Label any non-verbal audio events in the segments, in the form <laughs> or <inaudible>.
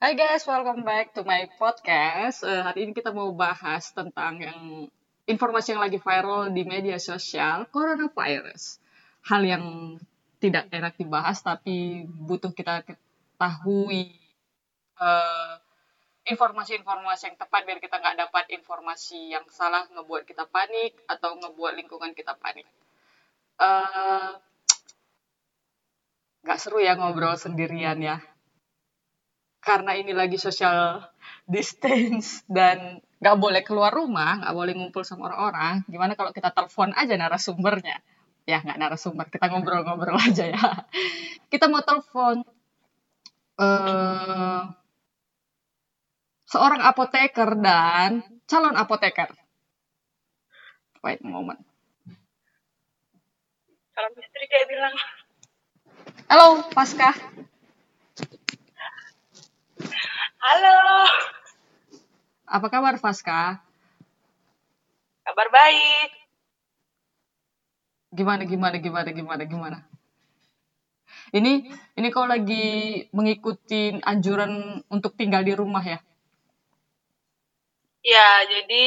Hai guys, welcome back to my podcast. Eh, hari ini kita mau bahas tentang yang informasi yang lagi viral di media sosial, coronavirus. Hal yang tidak enak dibahas tapi butuh kita ketahui eh, informasi-informasi yang tepat biar kita nggak dapat informasi yang salah ngebuat kita panik atau ngebuat lingkungan kita panik. Nggak seru ya ngobrol sendirian ya karena ini lagi social distance dan nggak boleh keluar rumah, nggak boleh ngumpul sama orang-orang, gimana kalau kita telepon aja narasumbernya? Ya nggak narasumber, kita ngobrol-ngobrol <laughs> aja ya. Kita mau telepon uh, seorang apoteker dan calon apoteker. Wait a moment. Calon istri kayak bilang, Halo, Pasca. Halo, Apa kabar, Pasca? kabar baik. Gimana, gimana, gimana, gimana, gimana? Ini, ini kau lagi mengikuti anjuran untuk tinggal di rumah ya? Ya, jadi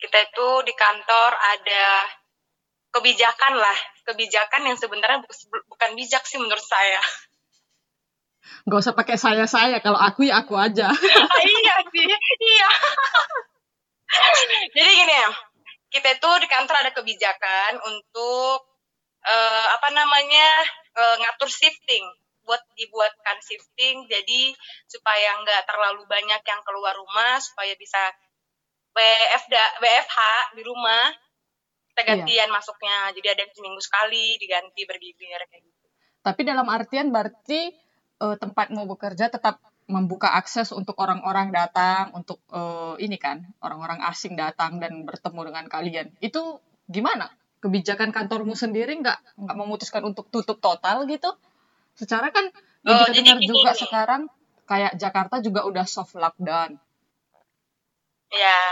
kita itu di kantor ada kebijakan lah, kebijakan yang sebenarnya bu- bukan bijak sih menurut saya. Gak usah pakai saya-saya, kalau aku ya aku aja. <laughs> iya sih, iya. jadi gini ya, kita itu di kantor ada kebijakan untuk eh, apa namanya eh, ngatur shifting buat dibuatkan shifting jadi supaya nggak terlalu banyak yang keluar rumah supaya bisa WFD, WFH di rumah kita Iya. gantian masuknya jadi ada yang seminggu sekali diganti bergilir kayak gitu Tapi dalam artian berarti eh, tempatmu bekerja tetap membuka akses untuk orang-orang datang, untuk eh, ini kan, orang-orang asing datang dan bertemu dengan kalian. Itu gimana? Kebijakan kantormu sendiri nggak nggak memutuskan untuk tutup total gitu? Secara kan Oh, kita dengar juga sekarang kayak Jakarta juga udah soft lockdown. Ya.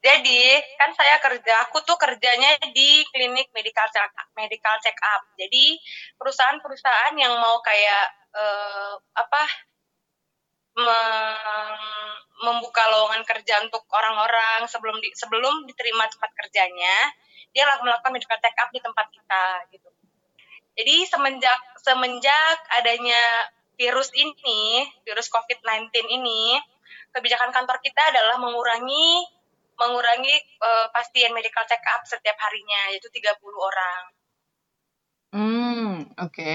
Jadi, kan saya kerja, aku tuh kerjanya di klinik medical check medical check up. Jadi, perusahaan-perusahaan yang mau kayak eh, apa mem- membuka lowongan kerja untuk orang-orang sebelum di, sebelum diterima tempat kerjanya, dia lakukan melakukan medical check up di tempat kita gitu. Jadi semenjak semenjak adanya virus ini, virus COVID-19 ini, kebijakan kantor kita adalah mengurangi mengurangi eh, pasien medical check up setiap harinya yaitu 30 orang. Hmm, oke.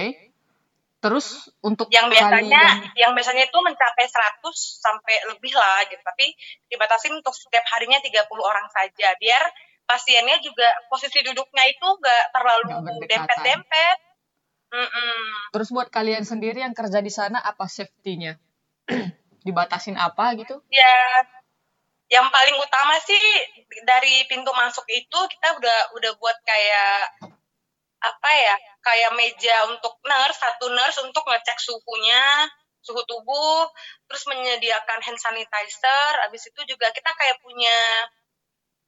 Terus untuk Yang biasanya kalian yang biasanya itu mencapai 100 sampai lebih lah gitu. Tapi dibatasi untuk setiap harinya 30 orang saja biar pasiennya juga posisi duduknya itu nggak terlalu dempet-dempet. Mm-mm. terus buat kalian sendiri yang kerja di sana apa safety-nya? <clears throat> Dibatasin apa gitu? Ya, yang paling utama sih dari pintu masuk itu kita udah udah buat kayak apa ya kayak meja untuk nurse satu nurse untuk ngecek suhunya suhu tubuh terus menyediakan hand sanitizer habis itu juga kita kayak punya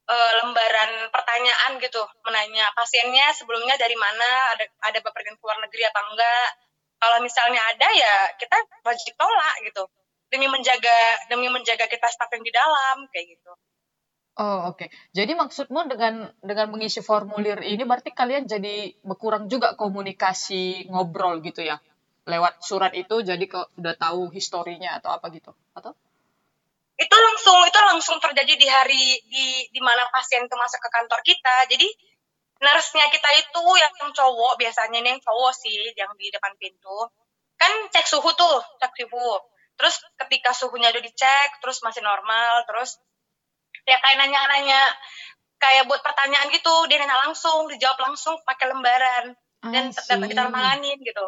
eh, lembaran pertanyaan gitu menanya pasiennya sebelumnya dari mana ada ada bepergian ke luar negeri apa enggak. Kalau misalnya ada ya kita wajib tolak gitu demi menjaga demi menjaga kita staff yang di dalam kayak gitu Oh, oke. Jadi maksudmu dengan dengan mengisi formulir ini berarti kalian jadi berkurang juga komunikasi ngobrol gitu ya? Lewat surat itu jadi kok udah tahu historinya atau apa gitu? Atau? itu langsung itu langsung terjadi di hari di di mana pasien itu masuk ke kantor kita jadi nurse-nya kita itu yang cowok biasanya ini yang cowok sih yang di depan pintu kan cek suhu tuh cek suhu terus ketika suhunya udah dicek terus masih normal terus ya kayak nanya-nanya kayak buat pertanyaan gitu dia nanya langsung dijawab langsung pakai lembaran dan dapat kita tanganin gitu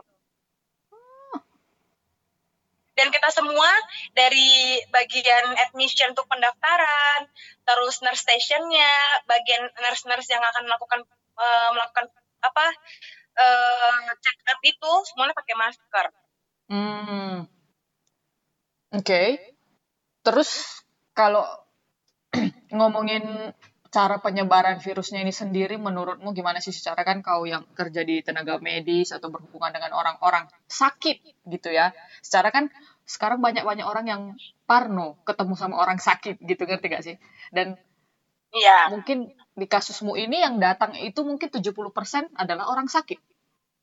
dan kita semua dari bagian admission untuk pendaftaran, terus nurse stationnya, bagian nurse-nurse yang akan melakukan eh, melakukan apa eh, check up itu semuanya pakai masker. Hmm. Oke. Terus kalau ngomongin cara penyebaran virusnya ini sendiri menurutmu gimana sih secara kan kau yang kerja di tenaga medis atau berhubungan dengan orang-orang sakit gitu ya. Secara kan sekarang banyak-banyak orang yang parno ketemu sama orang sakit gitu ngerti gak sih? Dan Iya. mungkin di kasusmu ini yang datang itu mungkin 70% adalah orang sakit.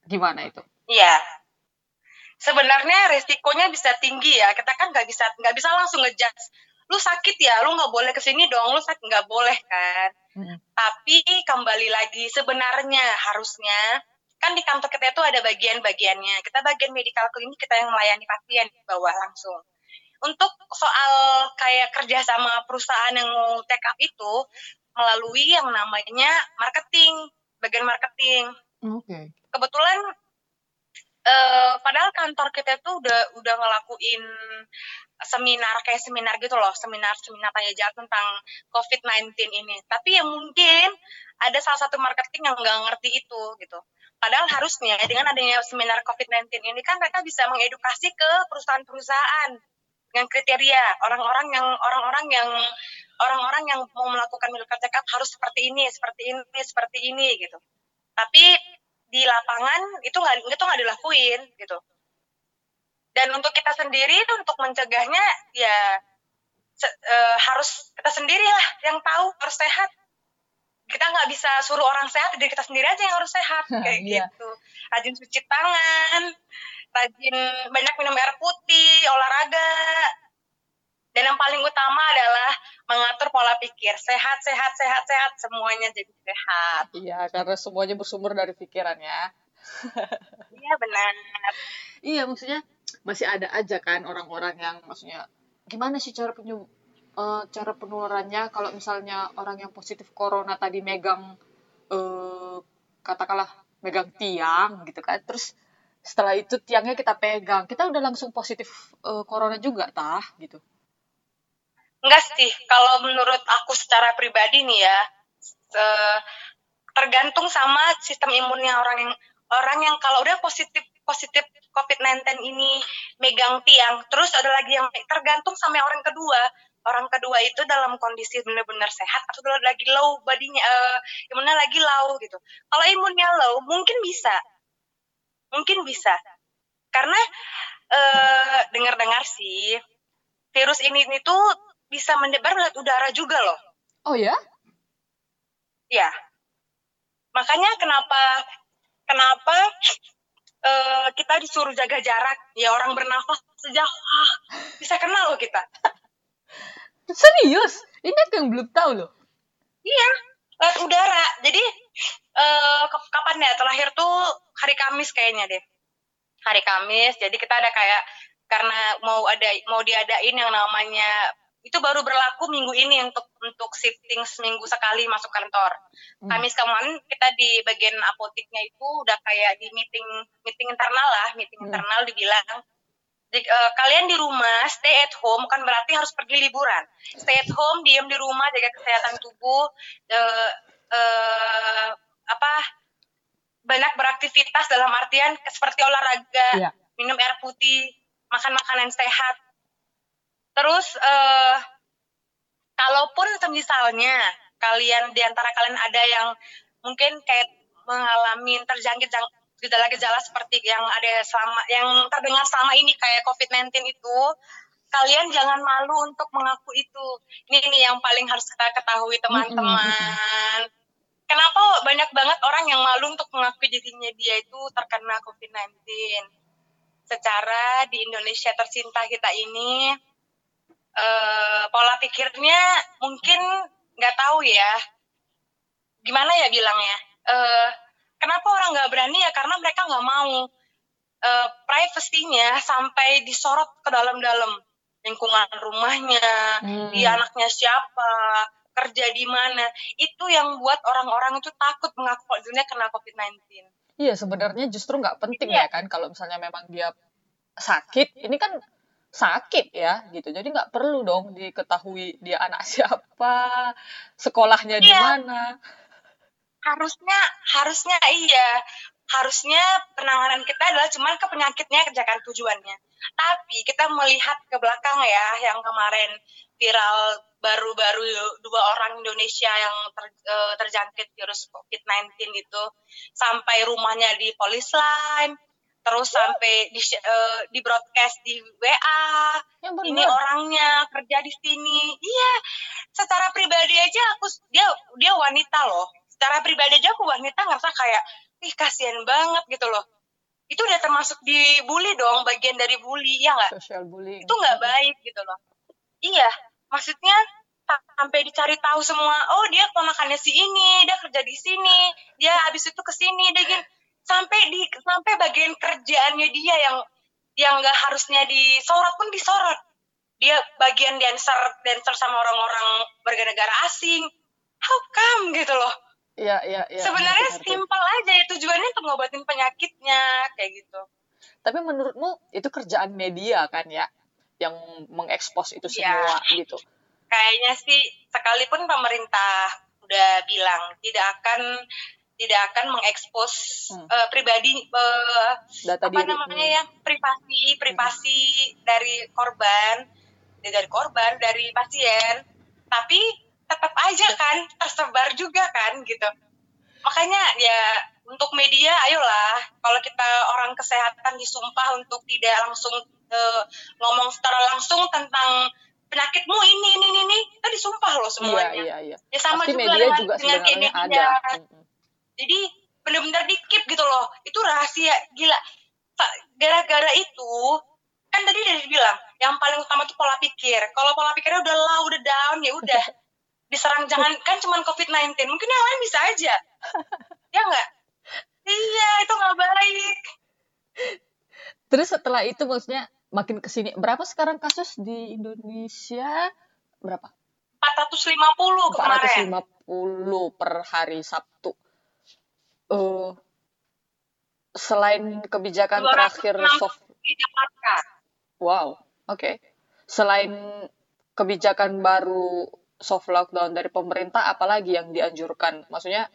Gimana itu? Iya. Sebenarnya resikonya bisa tinggi ya. Kita kan nggak bisa nggak bisa langsung ngejudge. Lu sakit ya, lu nggak boleh ke sini dong. Lu sakit nggak boleh kan. Hmm. Tapi kembali lagi sebenarnya harusnya kan di kantor kita itu ada bagian-bagiannya. Kita bagian medical klinik kita yang melayani pasien di bawah langsung. Untuk soal kayak kerja sama perusahaan yang mau take up itu melalui yang namanya marketing, bagian marketing. Oke. Kebetulan eh padahal kantor kita itu udah udah ngelakuin seminar kayak seminar gitu loh, seminar seminar tanya jawab tentang COVID-19 ini. Tapi yang mungkin ada salah satu marketing yang nggak ngerti itu gitu. Padahal harusnya dengan adanya seminar COVID-19 ini kan mereka bisa mengedukasi ke perusahaan-perusahaan dengan kriteria orang-orang yang orang-orang yang orang-orang yang mau melakukan medical check up harus seperti ini, seperti ini, seperti ini gitu. Tapi di lapangan itu nggak itu nggak dilakuin gitu. Dan untuk kita sendiri untuk mencegahnya ya se- eh, harus kita sendiri lah yang tahu harus sehat. Kita nggak bisa suruh orang sehat, diri kita sendiri aja yang harus sehat <laughs> kayak Iya. gitu. Rajin cuci tangan, rajin banyak minum air putih, olahraga. Dan yang paling utama adalah mengatur pola pikir. Sehat, sehat, sehat, sehat. Semuanya jadi sehat. Iya, karena semuanya bersumber dari pikiran ya. <laughs> Iya benar. Iya, maksudnya masih ada aja kan orang-orang yang maksudnya gimana sih cara penyu eh, cara penularannya kalau misalnya orang yang positif corona tadi megang eh, katakanlah megang tiang gitu kan. Terus setelah itu tiangnya kita pegang, kita udah langsung positif eh, corona juga tah gitu. Enggak sih, kalau menurut aku secara pribadi nih ya, tergantung sama sistem imunnya orang yang orang yang kalau udah positif positif COVID-19 ini megang tiang, terus ada lagi yang tergantung sama orang kedua. Orang kedua itu dalam kondisi benar-benar sehat atau lagi low badinya, eh, imunnya lagi low gitu. Kalau imunnya low, mungkin bisa, mungkin bisa, karena eh, dengar-dengar sih virus ini itu bisa menyebar lewat udara juga loh. Oh ya? Ya. Makanya kenapa kenapa eh, kita disuruh jaga jarak? Ya orang bernafas sejauh ah, bisa kenal loh kita. <laughs> Serius? Ini aku yang belum tahu loh. Iya, lewat udara. Jadi eh, ke- kapan ya? Terakhir tuh hari Kamis kayaknya deh. Hari Kamis. Jadi kita ada kayak karena mau ada mau diadain yang namanya itu baru berlaku minggu ini untuk untuk shifting seminggu sekali masuk kantor. Hmm. Kamis kemarin kita di bagian apoteknya itu udah kayak di meeting meeting internal lah, meeting Hmm. internal dibilang "Di- eh, kalian di rumah stay at home kan berarti harus pergi liburan. Stay at home, diam di rumah, jaga kesehatan tubuh, eh, eh, apa banyak beraktivitas dalam artian seperti olahraga, Iya. minum air putih, makan makanan sehat. Terus eh kalaupun misalnya kalian di antara kalian ada yang mungkin kayak mengalami terjangkit jang- gejala-gejala seperti yang ada selama yang terdengar selama ini kayak COVID-19 itu, kalian jangan malu untuk mengaku itu. Ini ini yang paling harus kita ketahui teman-teman. Kenapa banyak banget orang yang malu untuk mengakui dirinya dia itu terkena COVID-19? Secara di Indonesia tercinta kita ini eh, pola pikirnya mungkin nggak tahu ya. Gimana ya bilangnya? Eh, kenapa orang nggak berani? Ya karena mereka nggak mau. Eh, privasinya sampai disorot ke dalam-dalam. Lingkungan rumahnya Hmm. dia anaknya siapa kerja di mana. Itu yang buat orang-orang itu takut mengaku kalau dirinya kena COVID-19 Iya, sebenarnya justru nggak penting Iya. ya kan kalau misalnya memang dia sakit. Ini kan sakit ya gitu. Jadi nggak perlu dong diketahui dia anak <laughs> siapa, sekolahnya di Iya. mana. harusnya harusnya iya harusnya penanganan kita adalah cuman ke penyakitnya kerjakan tujuannya tapi kita melihat ke belakang ya yang kemarin viral baru-baru dua orang Indonesia yang ter- eh, terjangkit virus COVID-19 itu sampai rumahnya di polis line terus sampai di uh, di broadcast di WA benar. ini orangnya kerja di sini. Iya secara pribadi aja aku dia dia wanita loh. Secara pribadi aja aku wanita ngerasa kayak ih kasihan banget gitu loh. Itu udah termasuk dibully dong bagian dari bully ya nggak? Social bullying. itu nggak baik gitu loh. Iya maksudnya sampai dicari tahu semua oh dia ponakannya si ini dia kerja di sini dia habis itu ke sini dia gini sampai di sampai bagian kerjaannya dia yang yang nggak harusnya disorot pun disorot dia bagian dancer dancer sama orang-orang warga asing how come gitu loh Iya, iya, iya. sebenarnya simpel aja ya tujuannya untuk ngobatin penyakitnya kayak gitu Tapi menurutmu itu kerjaan media kan ya yang mengekspos itu Iya. semua gitu. kayaknya sih sekalipun pemerintah udah bilang tidak akan tidak akan mengekspos Hmm. eh, pribadi Data apa diri. namanya ya privasi privasi dari korban ya dari korban dari pasien tapi tetap aja kan tersebar juga kan gitu makanya ya untuk media ayolah kalau kita orang kesehatan disumpah untuk tidak langsung eh, ngomong secara langsung tentang penyakitmu ini ini ini, ini kita disumpah loh Iya, semuanya iya, iya. ya sama Pasti juga media dengan, juga dengan sebenarnya ada. Jadi bener-bener dikip gitu loh. Itu rahasia gila. Gara-gara itu kan tadi udah dibilang yang paling utama tuh pola pikir. Kalau pola pikirnya udah low udah down ya udah. <laughs> Diserang jangan kan cuman covid-19 mungkin yang lain bisa aja. <laughs> Ya nggak? Iya itu nggak baik. Terus setelah itu maksudnya makin ke sini berapa sekarang kasus di Indonesia? Berapa? 450 kemarin. 450 per hari Sabtu. Eh selain kebijakan 260 terakhir soft Wow, oke. Selain kebijakan baru soft lockdown dari pemerintah, apalagi yang dianjurkan? Maksudnya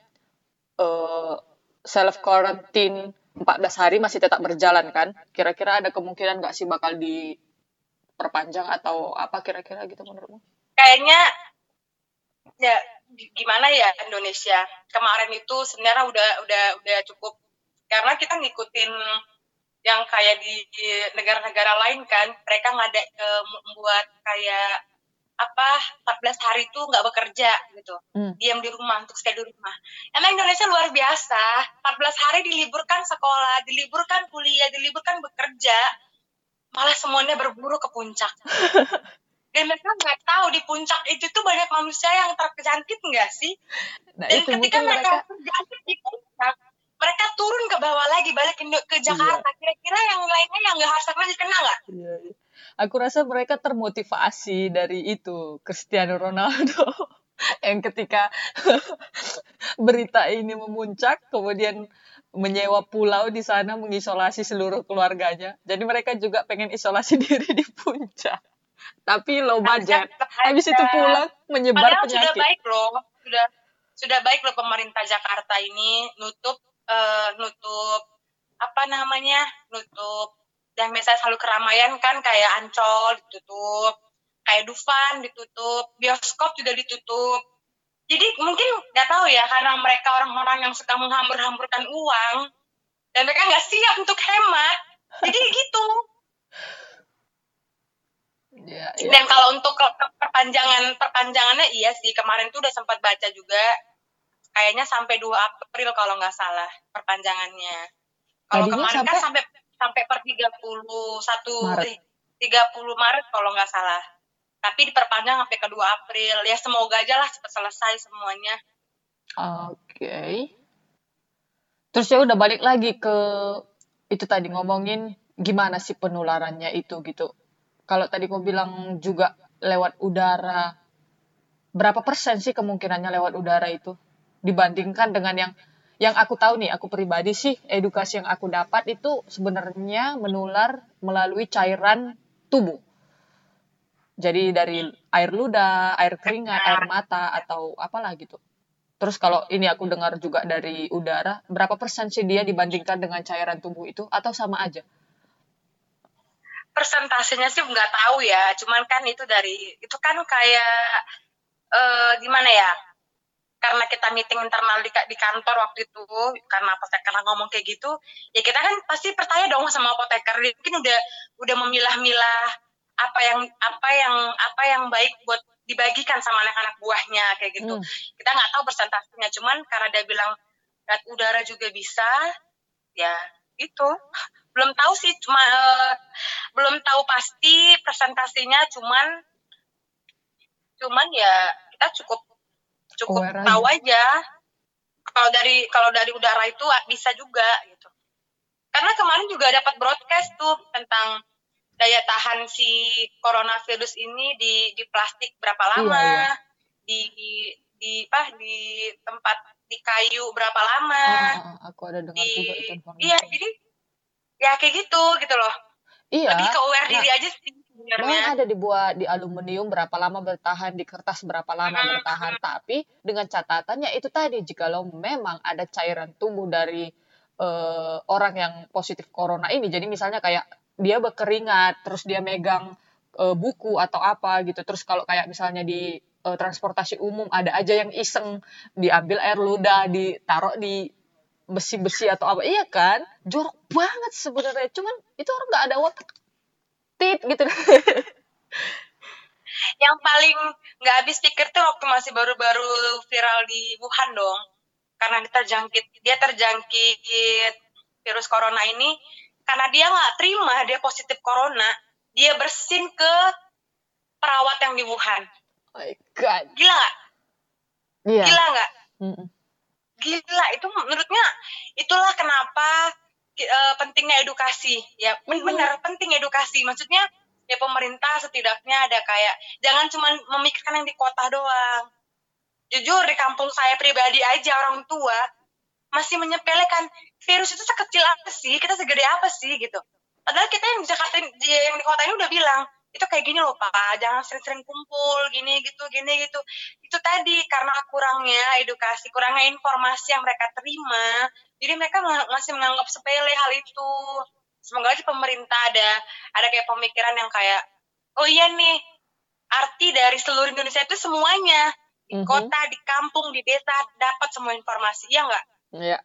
eh self quarantine 14 hari masih tetap berjalan kan? Kira-kira ada kemungkinan nggak sih bakal diperpanjang atau apa kira-kira gitu menurutmu? kayaknya ya gimana ya Indonesia? Kemarin itu sebenarnya udah udah udah cukup. Karena kita ngikutin yang kayak di negara-negara lain kan mereka ngada eh, membuat kayak apa 14 hari itu nggak bekerja gitu. Hmm. diam di rumah untuk stay di rumah. Emang Indonesia luar biasa. 14 hari diliburkan sekolah diliburkan kuliah diliburkan bekerja. Malah semuanya berburu ke puncak <laughs> dan mereka nggak tahu di puncak itu tuh banyak manusia yang terjangkit nggak sih Nah, dan itu ketika mereka, mereka terjangkit di puncak mereka turun ke bawah lagi balik ke, ke Jakarta kira-kira yang lainnya yang nggak harus lagi kena nggak Iya, iya. Aku rasa mereka termotivasi dari itu Cristiano Ronaldo <laughs> yang ketika <laughs> berita ini memuncak kemudian menyewa pulau di sana mengisolasi seluruh keluarganya. Jadi mereka juga pengen isolasi <laughs> diri di puncak. Tapi low budget. Tetap Habis itu pulang menyebar Padahal sudah penyakit. baik loh, sudah sudah baik loh pemerintah Jakarta ini nutup eh, nutup apa namanya nutup dan misalnya selalu keramaian kan kayak Ancol ditutup, kayak Dufan ditutup, bioskop juga ditutup. Jadi mungkin nggak tahu ya karena mereka orang-orang yang suka menghambur-hamburkan uang dan mereka nggak siap untuk hemat. Jadi gitu. <laughs> Iya, iya. Dan kalau untuk perpanjangan perpanjangannya iya sih kemarin tuh udah sempat baca juga kayaknya sampai 2 April kalau nggak salah perpanjangannya. Kalau Tadinya kemarin kan sampai- sampai sampai per 31 Maret. eh, 30 Maret kalau nggak salah. Tapi diperpanjang sampai ke 2 April. Ya semoga aja lah cepat selesai semuanya. Oke. Terus ya udah balik lagi ke itu tadi ngomongin gimana sih penularannya itu gitu. Kalau tadi kau bilang juga lewat udara, berapa persen sih kemungkinannya lewat udara itu dibandingkan dengan yang yang aku tahu nih, aku pribadi sih edukasi yang aku dapat itu sebenarnya menular melalui cairan tubuh. Jadi dari air ludah, air keringat, air mata atau apalah gitu. Terus kalau ini aku dengar juga dari udara, berapa persen sih dia dibandingkan dengan cairan tubuh itu atau sama aja? Persentasenya sih nggak tahu ya. Cuman kan itu dari itu kan kayak eh gimana ya? karena kita meeting internal di, di kantor waktu itu karena apoteker ngomong kayak gitu ya kita kan pasti percaya dong sama apoteker dia mungkin udah udah memilah-milah apa yang apa yang apa yang baik buat dibagikan sama anak-anak buahnya kayak gitu hmm. kita nggak tahu persentasenya cuman karena dia bilang udara juga bisa ya itu belum tahu sih cuma uh, belum tahu pasti presentasinya cuman cuman ya kita cukup cukup Aware tahu aja. kalau dari kalau dari udara itu bisa juga gitu karena kemarin juga dapat broadcast tuh tentang daya tahan si coronavirus ini di di plastik berapa iya, lama iya, iya. di di apa di tempat di kayu berapa lama oh, aku ada dengar di, juga itu iya jadi ya kayak gitu gitu loh iya lebih ke aware nah, diri aja sih Memang ada dibuat di aluminium berapa lama bertahan, di kertas berapa lama hmm. bertahan. Tapi dengan catatannya itu tadi, jika lo memang ada cairan tubuh dari uh, orang yang positif corona ini, jadi misalnya kayak dia berkeringat, terus dia megang uh, buku atau apa gitu. Terus kalau kayak misalnya di uh, transportasi umum ada aja yang iseng diambil air ludah, ditaruh di besi-besi atau apa. Iya kan? Jorok banget sebenarnya. Cuman itu orang nggak ada otak tit gitu <laughs> yang paling nggak habis pikir tuh waktu masih baru-baru viral di Wuhan dong karena dia terjangkit dia terjangkit virus corona ini karena dia nggak terima dia positif corona dia bersin ke perawat yang di Wuhan oh my god gila nggak yeah. gila nggak gila itu menurutnya itulah kenapa uh, pentingnya edukasi. Ya benar penting edukasi. Maksudnya ya pemerintah setidaknya ada kayak jangan cuma memikirkan yang di kota doang. Jujur di kampung saya pribadi aja orang tua masih menyepelekan virus itu sekecil apa sih? Kita segede apa sih? Gitu. Padahal kita yang di Jakarta yang di kota ini udah bilang itu kayak gini loh pak. Jangan sering-sering kumpul gini gitu gini gitu. Itu tadi karena kurangnya edukasi kurangnya informasi yang mereka terima jadi mereka masih menganggap sepele hal itu. Semoga aja pemerintah ada ada kayak pemikiran yang kayak oh iya nih arti dari seluruh Indonesia itu semuanya. Di -hmm. kota di kampung di desa dapat semua informasi. Ya nggak? Iya.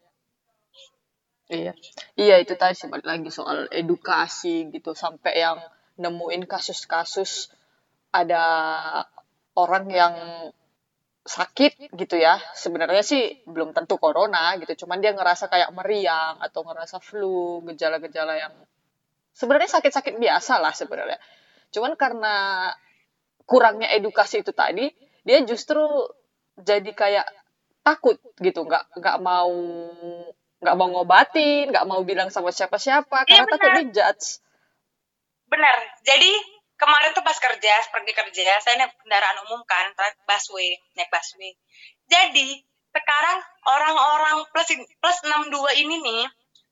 Iya. Iya itu tadi sih lagi soal edukasi gitu sampai yang nemuin kasus-kasus ada orang yang sakit gitu ya. Sebenarnya sih belum tentu corona gitu cuman dia ngerasa kayak meriang atau ngerasa flu gejala-gejala yang sebenarnya sakit-sakit biasa lah sebenarnya. Cuman karena kurangnya edukasi itu tadi dia justru jadi kayak takut gitu. Nggak nggak mau nggak mau ngobatin nggak mau bilang sama siapa-siapa karena ya, takut dijudge benar jadi kemarin tuh pas kerja pergi kerja saya naik kendaraan umum kan busway naik busway. Jadi sekarang orang-orang plus plus 62 ini nih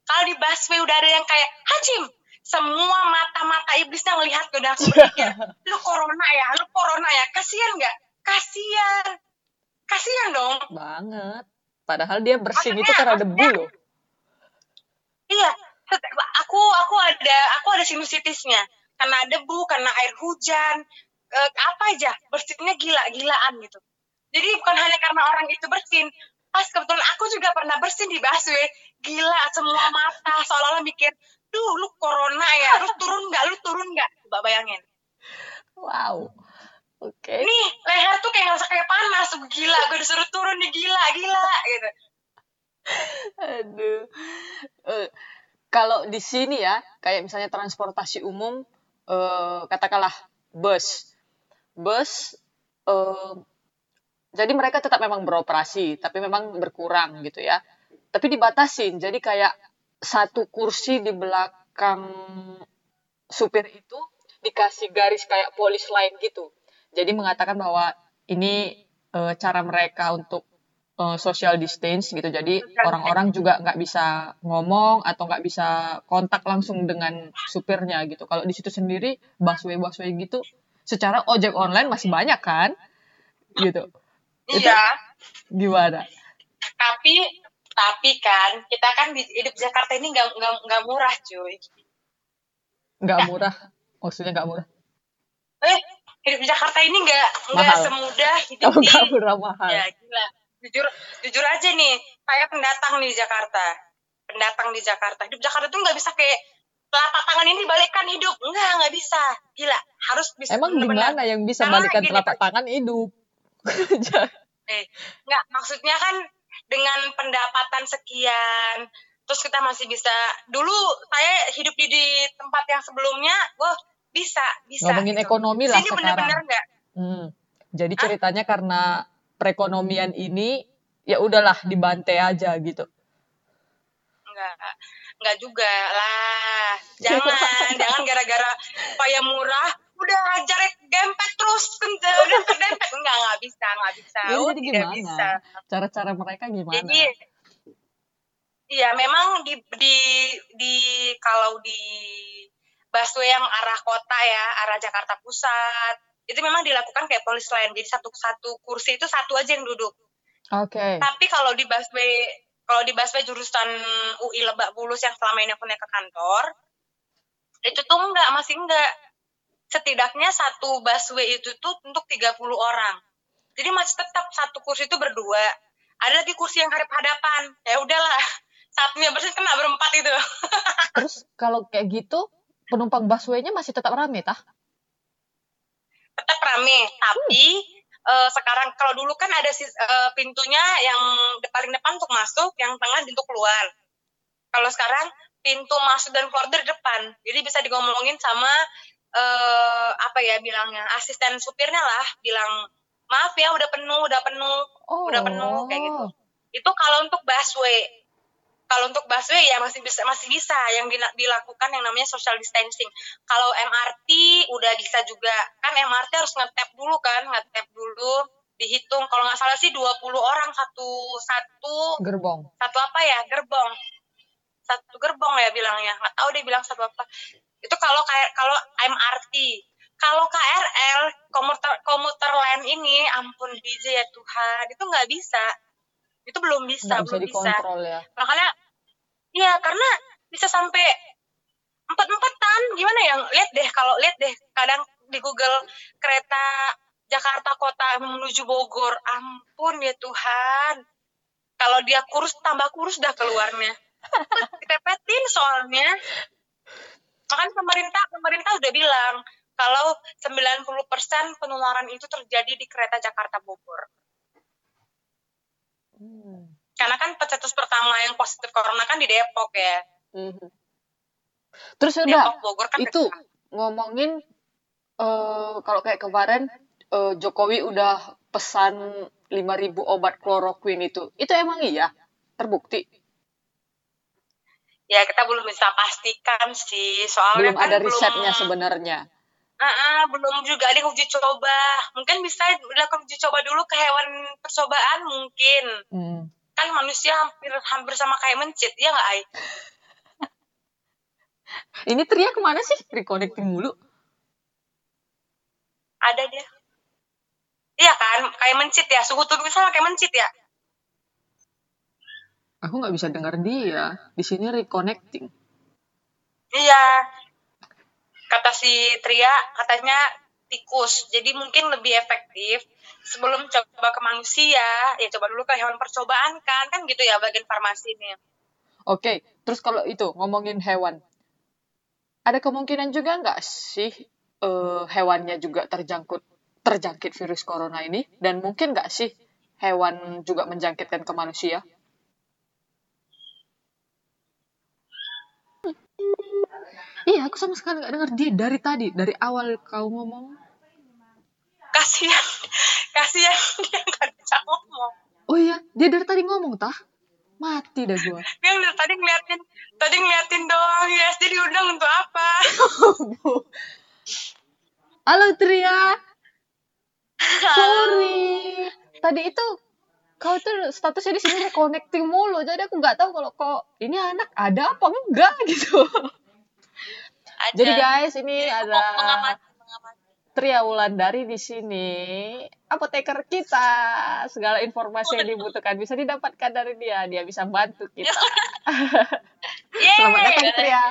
kalau di busway udah ada yang kayak hajim semua mata-mata iblisnya ngelihat udah aku berpikir lu corona ya? Lu corona ya? Kasihan nggak? Kasihan. Kasihan dong. Banget. Padahal dia bersih itu karena debu loh. Iya aku aku ada aku ada sinusitisnya. Karena debu karena air hujan eh, apa aja. Bersihnya gila-gilaan gitu. Jadi bukan hanya karena orang itu bersin. Pas kebetulan aku juga pernah bersin di busway. Gila semua mata seolah-olah mikir duh lu corona ya? Lu turun nggak? Lu turun nggak? Coba bayangin. Wow. Oke. Okay. nih leher tuh kayak ngerasa kayak panas. Gila gue disuruh turun nih. Gila gila gitu. Aduh. Uh, kalau di sini ya, kayak misalnya transportasi umum, eh, katakanlah bus, bus, eh, jadi mereka tetap memang beroperasi, tapi memang berkurang gitu ya. Tapi dibatasin, jadi kayak satu kursi di belakang supir itu dikasih garis kayak polis lain gitu. Jadi mengatakan bahwa ini e, cara mereka untuk uh, social distance gitu. Jadi orang-orang juga nggak bisa ngomong atau nggak bisa kontak langsung dengan supirnya gitu. Kalau di situ sendiri busway busway gitu, secara ojek online masih banyak kan, gitu. Iya. Itu gimana? Tapi tapi kan kita kan di hidup Jakarta ini nggak nggak nggak murah cuy. Nggak murah, maksudnya nggak murah? Eh hidup di Jakarta ini nggak nggak semudah hidup oh, di. murah mahal. Ya gila jujur jujur aja nih kayak pendatang nih di Jakarta pendatang di Jakarta hidup Jakarta tuh nggak bisa kayak telapak tangan ini balikkan hidup nggak nggak bisa gila harus bisa Emang bener-bener. gimana yang bisa Karena balikan gini, telapak tangan hidup? <laughs> eh nggak maksudnya kan dengan pendapatan sekian terus kita masih bisa dulu saya hidup di, di tempat yang sebelumnya wah bisa bisa Ngomongin gitu. ekonomi lah sini sekarang. bener-bener nggak Hmm. Jadi ceritanya karena perekonomian ini ya udahlah dibantai aja gitu. Enggak, enggak juga lah. Jangan, <laughs> jangan gara-gara supaya murah, udah ajar gempet terus, <laughs> udah kedempet. Enggak, enggak bisa, enggak bisa. Ya, Oh, jadi tidak gimana? bisa. Cara-cara mereka gimana? Jadi, iya memang di, di, di, kalau di busway yang arah kota ya, arah Jakarta Pusat, itu memang dilakukan kayak polis lain. Jadi satu-satu kursi itu satu aja yang duduk. Oke. Tapi kalau di busway kalau di busway jurusan UI Lebak Bulus yang selama ini aku naik ke kantor, itu tuh enggak, masih enggak. Setidaknya satu busway itu tuh untuk 30 orang. Jadi masih tetap satu kursi itu berdua. Ada lagi kursi yang hadap-hadapan. Ya udahlah, <laughs> satunya bersih kena berempat itu. <laughs> Terus kalau kayak gitu penumpang busway-nya masih tetap rame tah? Tetap rame, tapi eh, sekarang kalau dulu kan ada eh, pintunya yang paling depan untuk masuk, yang tengah untuk keluar. Kalau sekarang pintu masuk dan keluar dari depan, jadi bisa digomongin sama eh, apa ya bilangnya asisten supirnya lah, bilang maaf ya udah penuh, udah penuh, Oh. udah penuh kayak gitu. Itu kalau untuk busway. Kalau untuk busway ya masih bisa masih bisa. Yang dila- dilakukan yang namanya social distancing. Kalau MRT udah bisa juga. Kan MRT harus ngetap dulu kan, ngetap dulu dihitung. Kalau nggak salah sih 20 orang satu satu Gerbong. satu apa ya? Gerbong. Satu gerbong ya bilangnya. Nggak tahu dia bilang satu apa. Itu kalau kayak kalau MRT kalau KRL komuter komuter lain ini ampun DJ ya Tuhan itu nggak bisa itu belum bisa Nggak bisa belum bisa dikontrol ya. makanya iya karena bisa sampai empat empatan gimana ya? Lihat deh kalau lihat deh kadang di Google kereta Jakarta kota menuju Bogor. Ampun ya Tuhan. Kalau dia kurus tambah kurus dah keluarnya. Ditepetin soalnya. Makanya pemerintah pemerintah udah bilang kalau 90% penularan itu terjadi di kereta Jakarta Bogor Hmm. karena kan pencetus pertama yang positif corona kan di Depok ya Mhm. Terus udah Depok Bogor kan itu ngomongin eh kalau kayak kemarin eh, Jokowi udah pesan 5000 obat kloroquine itu. Itu emang iya? Terbukti? ya kita belum bisa pastikan sih soalnya Belum kan ada belum risetnya sebenarnya. Ah, ah, belum juga ada uji coba mungkin bisa dilakukan uji coba dulu ke hewan percobaan mungkin Hmm. kan manusia hampir hampir sama kayak mencit ya nggak Ai? <laughs> Ini Tria ke mana sih? Reconnecting mulu. ada dia iya kan kayak mencit ya suhu tubuh sama kayak mencit ya Aku nggak bisa dengar dia. Di sini reconnecting. iya kata si Tria katanya tikus. Jadi mungkin lebih efektif sebelum coba ke manusia. Ya coba dulu ke hewan percobaan kan. Kan gitu ya bagian farmasi ini Oke, terus kalau itu ngomongin hewan, ada kemungkinan juga nggak sih eh, hewannya juga terjangkit terjangkit virus corona ini? Dan mungkin nggak sih hewan juga menjangkitkan ke manusia? Iya, aku sama sekali nggak dengar dia dari tadi, dari awal kau ngomong. kasihan <laughs> kasihan dia nggak bisa ngomong Oh iya, dia dari tadi ngomong tah? Mati dah gua. <laughs> dia udah tadi ngeliatin tadi ngeliatin doang ya jadi diundang untuk apa <laughs> Halo Tria. Sorry. Tadi itu kau tuh statusnya di sini reconnecting mulu. Jadi aku nggak tahu kalau kok ini anak ada apa enggak gitu. Ada. Jadi guys, ini Jadi ada mengamati mengamati Tria Wulandari di sini. Apoteker kita. Segala informasi yang dibutuhkan bisa didapatkan dari dia. Dia bisa bantu kita. <laughs> <laughs> Yeay. Selamat datang Tria. Ya.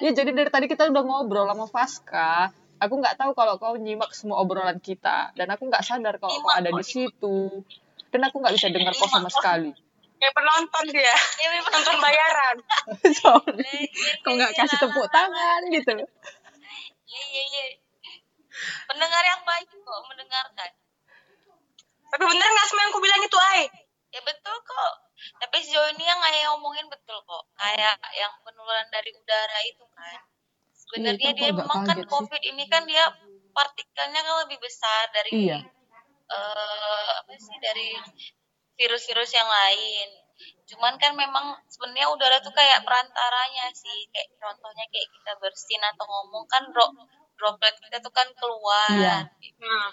Ya jadi dari tadi kita udah ngobrol sama Faska. Aku nggak tahu kalau kau nyimak semua obrolan kita dan aku nggak sadar kalau kau ada di situ. dan aku nggak bisa dengar kok sama sekali kayak penonton dia. Ya penonton bayaran. <laughs> Sorry. Kok nggak kasih tepuk tangan gitu? Iya iya iya. Pendengar yang baik kok mendengarkan. Tapi bener nggak semua yang aku bilang itu ay ya betul kok. Tapi sejauh ini yang ayah omongin betul kok. Kayak yang penularan dari udara itu kan. Sebenarnya dia memang kan sih. covid ini kan dia partikelnya kan lebih besar dari Iya. eh, apa sih dari virus-virus yang lain. Cuman kan memang sebenarnya udara tuh kayak perantaranya sih. Kayak contohnya kayak kita bersin atau ngomong kan dro droplet kita tuh kan keluar. Iya. Hmm.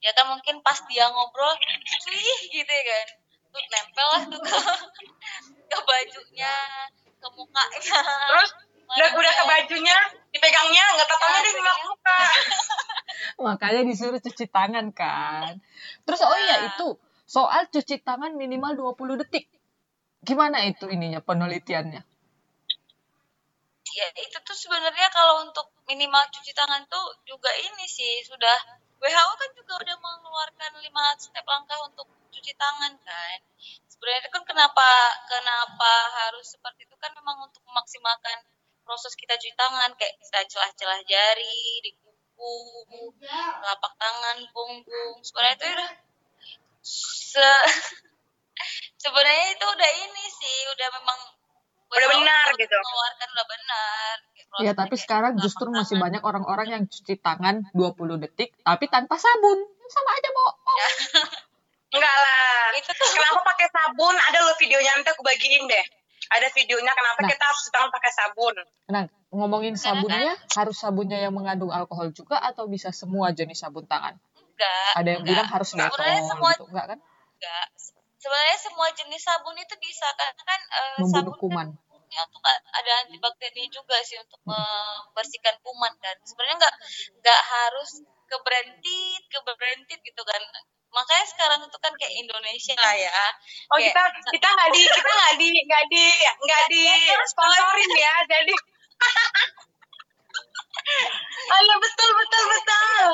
ya kan mungkin pas dia ngobrol cuy gitu ya kan. Tuh nempel lah tuh ke, <laughs> ke bajunya ke mukanya. Terus udah udah ke bajunya dipegangnya nggak tahu dia ngelap muka makanya disuruh cuci tangan kan. Terus oh iya. itu soal cuci tangan minimal 20 detik. Gimana itu ininya penelitiannya? Ya itu tuh sebenarnya kalau untuk minimal cuci tangan tuh juga ini sih sudah WHO kan juga udah mengeluarkan lima step langkah untuk cuci tangan kan. Sebenarnya kan kenapa kenapa harus seperti itu? Kan memang untuk memaksimalkan proses kita cuci tangan kayak kita celah-celah jari di kuku telapak tangan punggung sebenarnya itu udah se- <laughs> sebenarnya itu udah ini sih udah memang Udah benar gitu. mengeluarkan udah benar ya tapi sekarang justru masih banyak orang-orang yang cuci tangan 20 detik tapi tanpa sabun. Sama aja bohong <laughs> enggak lah. Itu tuh. Kenapa pakai sabun? Ada lo videonya nanti aku bagiin deh. Ada videonya kenapa Nah. kita harus cuci tangan pakai sabun? Nah ngomongin sabunnya harus sabunnya yang mengandung alkohol juga atau bisa semua jenis sabun tangan enggak ada yang enggak. bilang harus detol sebenarnya semua gitu enggak kan? Enggak. Sebenarnya semua jenis sabun itu bisa karena kan membunuh sabun kuman. kan fungsinya untuk ada antibakterinya juga sih untuk membersihkan kuman kan. Sebenarnya enggak enggak harus ke branded ke branded gitu kan. Makanya sekarang itu kan kayak Indonesia lah ya. Oh Kayak- kita kita nggak di kita nggak di nggak di nggak di sponsorin ya jadi. <laughs> Oh iya betul betul betul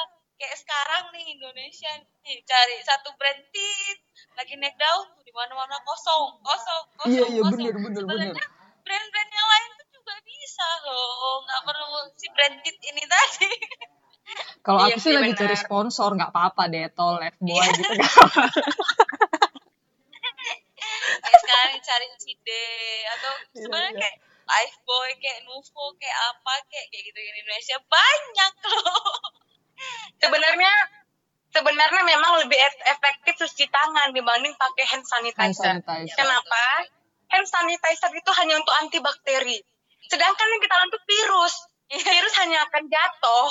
kayak sekarang nih Indonesia nih cari satu branded lagi naik daun tuh di mana-mana kosong kosong kosong iya iya kosong. bener bener bener sebenarnya brand-brand yang lain tuh juga bisa loh nggak perlu si branded ini tadi <laughs> kalau Iya aku sih lagi cari benar. sponsor nggak apa-apa detol lifebuoy Iya. gitu <laughs> kayak sekarang cari Cide atau Iya, sebenarnya iya. kayak Lifebuoy kayak Nuvo kayak apa kayak kayak gitu di Indonesia banyak loh <laughs> sebenarnya sebenarnya memang lebih efektif cuci tangan dibanding pakai hand hand sanitizer. sanitizer Kenapa? Hand sanitizer itu hanya untuk antibakteri. Sedangkan yang kita untuk virus. Virus hanya akan jatuh.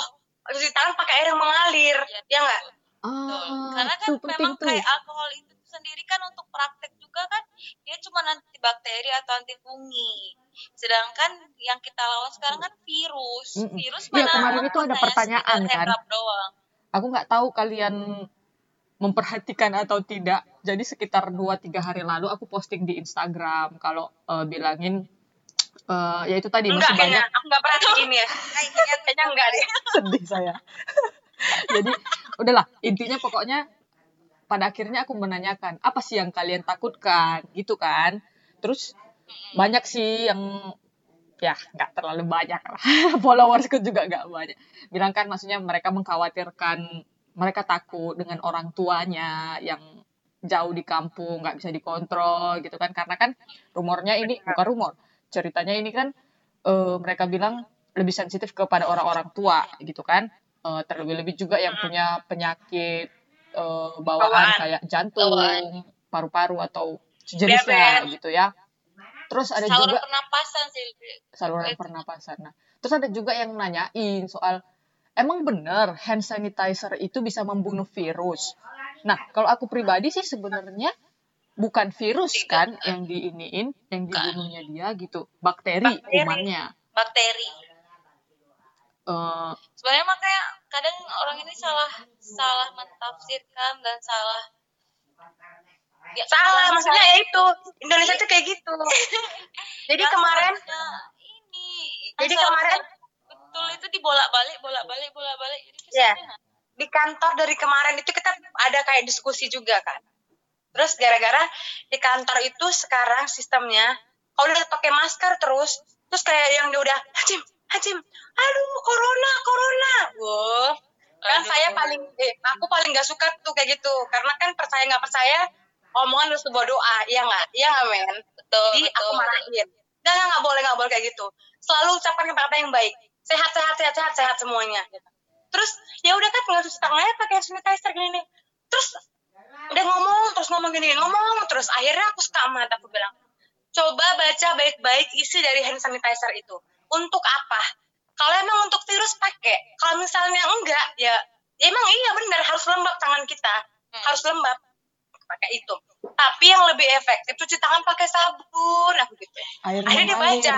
Cuci tangan pakai air yang mengalir. Ya nggak? Betul. ah Karena kan itu penting memang tuh kayak alkohol itu sendiri kan untuk praktek juga kan dia cuma antibakteri atau anti fungi. Sedangkan yang kita lawan sekarang kan virus. Mm-mm. Virus Iya, mana kemarin itu ada hanya pertanyaan, kan. doang. aku nggak tahu kalian memperhatikan atau tidak jadi sekitar 2-3 hari lalu aku posting di Instagram kalau eh, bilangin eh, ya itu tadi Enggak masih kayaknya. banyak Aku nggak perhatiin ya. Kayaknya enggak deh. <laughs> sedih saya jadi udahlah intinya pokoknya pada akhirnya aku menanyakan apa sih yang kalian takutkan? Gitu kan. Terus banyak sih yang ya nggak terlalu banyak lah. <laughs> Followersku juga nggak banyak. Bilang kan maksudnya mereka mengkhawatirkan mereka takut dengan orang tuanya yang jauh di kampung nggak bisa dikontrol gitu kan. Karena kan rumornya ini bukan rumor ceritanya ini kan eh, mereka bilang lebih sensitif kepada orang-orang tua gitu kan. Eh, terlebih-lebih juga yang punya penyakit eh, bawaan, Bawaan. kayak jantung Bawaan. paru-paru atau sejenisnya gitu ya terus ada saluran juga pernapasan sih. saluran pernapasan. Nah, terus ada juga yang nanyain soal emang bener hand sanitizer itu bisa membunuh virus. Nah, kalau aku pribadi sih sebenarnya bukan virus kan yang diiniin, yang dibunuhnya dia gitu, bakteri, Bakteri. kumannya. Bakteri. Eh, Sebenarnya makanya kadang orang ini salah salah mentafsirkan dan salah ya, Salah, maksudnya ya itu. Indonesia tuh kayak gitu. <laughs> Jadi Yang kemarin ini Jadi kemarin- betul itu dibolak-balik bolak-balik bolak-balik jadi Iya. kesannya di kantor dari kemarin itu kita ada kayak diskusi juga kan. terus gara-gara di kantor itu sekarang sistemnya kalau udah pakai masker terus terus kayak yang dia udah hajim aduh corona corona. Wow kan Aduh. saya paling eh, aku paling gak suka tuh kayak gitu. Karena kan percaya nggak percaya omongan harus sebuah doa. Iya nggak? Iya nggak men? Betul jadi betul. aku marahin. Nggak nggak nggak boleh nggak boleh kayak gitu. Selalu ucapkan kata-kata yang baik. Sehat sehat sehat sehat sehat semuanya gitu. terus ya udah kan tinggal cuci tangannya pakai sanitizer gini nih terus udah ngomong terus ngomong gini ngomong terus akhirnya aku suka amat aku bilang coba baca baik-baik isi dari hand sanitizer itu untuk apa? Kalau emang untuk virus pakai. Kalau misalnya enggak ya, ya emang iya benar. Harus lembab tangan kita. Hmm. harus lembab. Pakai itu. Tapi yang lebih efektif cuci tangan pakai sabun. Aku gitu. Air akhirnya dia baca.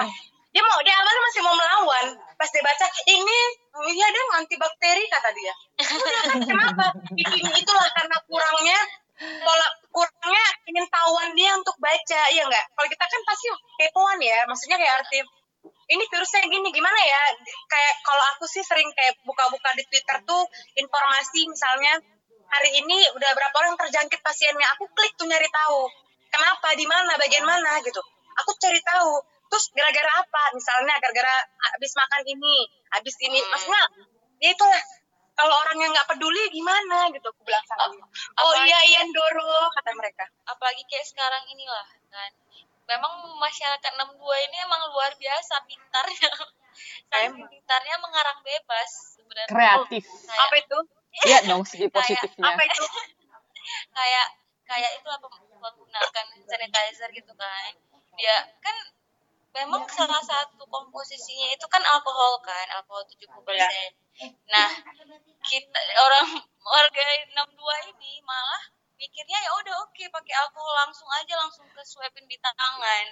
dia mau dia awalnya masih mau melawan. Pas dia baca ini oh iya dia antibakteri kata dia. Udah kan kenapa? Ini itulah karena kurangnya pola kurangnya ingin tahuan dia untuk baca iya enggak? Kalau kita kan pasti kepoan ya maksudnya kayak arti ini virusnya gini gimana ya? Kayak kalau aku sih sering kayak buka-buka di Twitter tuh informasi misalnya hari ini udah berapa orang terjangkit pasiennya? Aku klik tuh nyari tahu kenapa? Di mana? Bagian mana? Gitu. Aku cari tahu terus gara-gara apa? Misalnya gara-gara habis makan ini habis ini. Hmm. maksudnya ya itulah. Kalau orang yang nggak peduli gimana? Gitu aku bilang sama oh apalagi- iya iya. Doro kata mereka. Apalagi kayak sekarang inilah kan memang masyarakat 62 ini emang luar biasa pintarnya. <laughs> Saking pintarnya mengarang bebas sebenarnya. Kreatif. Kayak, apa itu? Lihat dong segi Kayak positifnya. Apa itu? <laughs> Kayak kayak itu apa menggunakan sanitizer gitu kan. Dia kan memang salah satu komposisinya itu kan alkohol kan alkohol 70% nah kita orang warga 62 ini malah mikirnya ya udah oke pakai alkohol langsung aja langsung ke swabin di tangan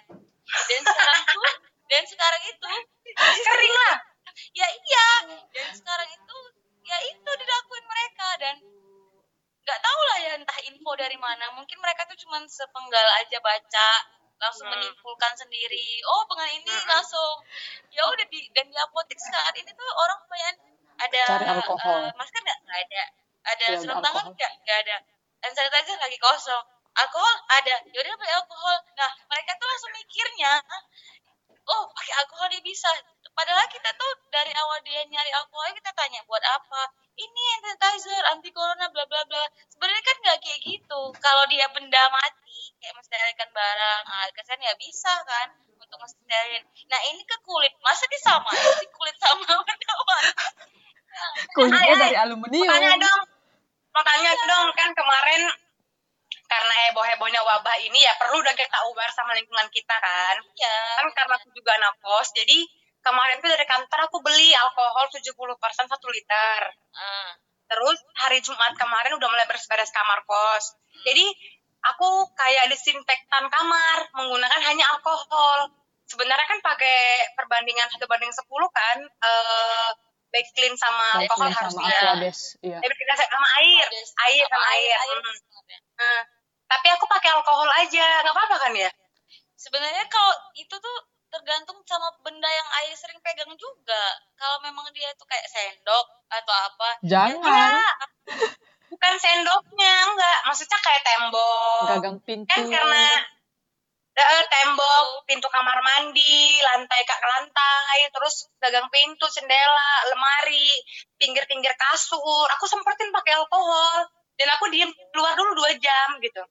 dan sekarang tuh dan sekarang itu kering lah ya iya dan sekarang itu ya itu dilakuin mereka dan nggak tahu lah ya entah info dari mana mungkin mereka tuh cuman sepenggal aja baca langsung Hmm. menyimpulkan sendiri oh dengan ini Hmm. langsung ya udah di dan di apotek saat ini tuh orang kebanyakan ada Cari alkohol. eh, masker nggak nggak ada ada sarung ada tangan alkohol. nggak nggak ada hand sanitizer lagi kosong. Alkohol ada. Yaudah pakai alkohol. Nah mereka tuh langsung mikirnya oh pakai alkohol dia bisa. Padahal kita tuh dari awal dia nyari alkohol kita tanya buat apa? Ini hand sanitizer anti corona bla bla bla. Sebenarnya kan nggak kayak gitu. Kalau dia benda mati kayak mensterilkan barang ah, kesan ya bisa kan untuk mensterilin. Nah ini ke kulit. Masa disamain sih kulit sama <laughs> benda mati? Kulitnya ay. dari aluminium. Makanya dong makanya dong kan kemarin karena heboh-hebohnya wabah ini ya perlu dong kita aware sama lingkungan kita kan. Ya kan karena aku juga anak kos jadi kemarin tuh dari kantor aku beli alkohol 70% satu liter. Ah. terus hari Jumat kemarin udah mulai beres-beres kamar kos. Jadi aku kayak disinfektan kamar menggunakan hanya alkohol. Sebenarnya kan pakai perbandingan satu banding 10 kan eh baik clean sama alkohol sama harusnya Aquades iya. Eh, kita sama air. Air sama air, air. Hmm. Nah, tapi aku pakai alkohol aja. Nggak apa-apa kan ya? Sebenarnya kalau itu tuh tergantung sama benda yang air sering pegang juga. Kalau memang dia tuh kayak sendok atau apa jangan. Enggak. bukan sendoknya enggak. Maksudnya kayak tembok. Gagang pintu. Kan karena eh, tembok pintu kamar mandi lantai ke lantai terus gagang pintu jendela lemari pinggir-pinggir kasur. Aku sempetin pakai alkohol dan aku diem keluar dulu dua jam gitu.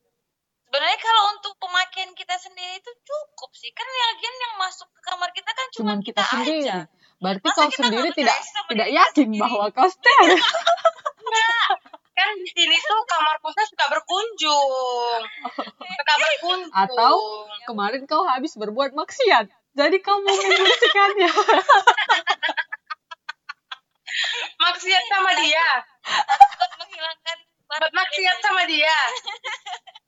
Sebenarnya kalau untuk pemakaian kita sendiri itu cukup sih kan lagian yang masuk ke kamar kita kan cuma cuman kita sendiri aja. berarti Masa kau kita sendiri tidak tidak yakin sendiri? bahwa kau steril <laughs> kan di sini tuh kamar kosnya suka berkunjung. Suka berkunjung. Atau kemarin kau habis berbuat maksiat jadi kau mau membersihkannya <laughs> maksiat sama dia. Buat menghilangkan buat maksiat sama dia.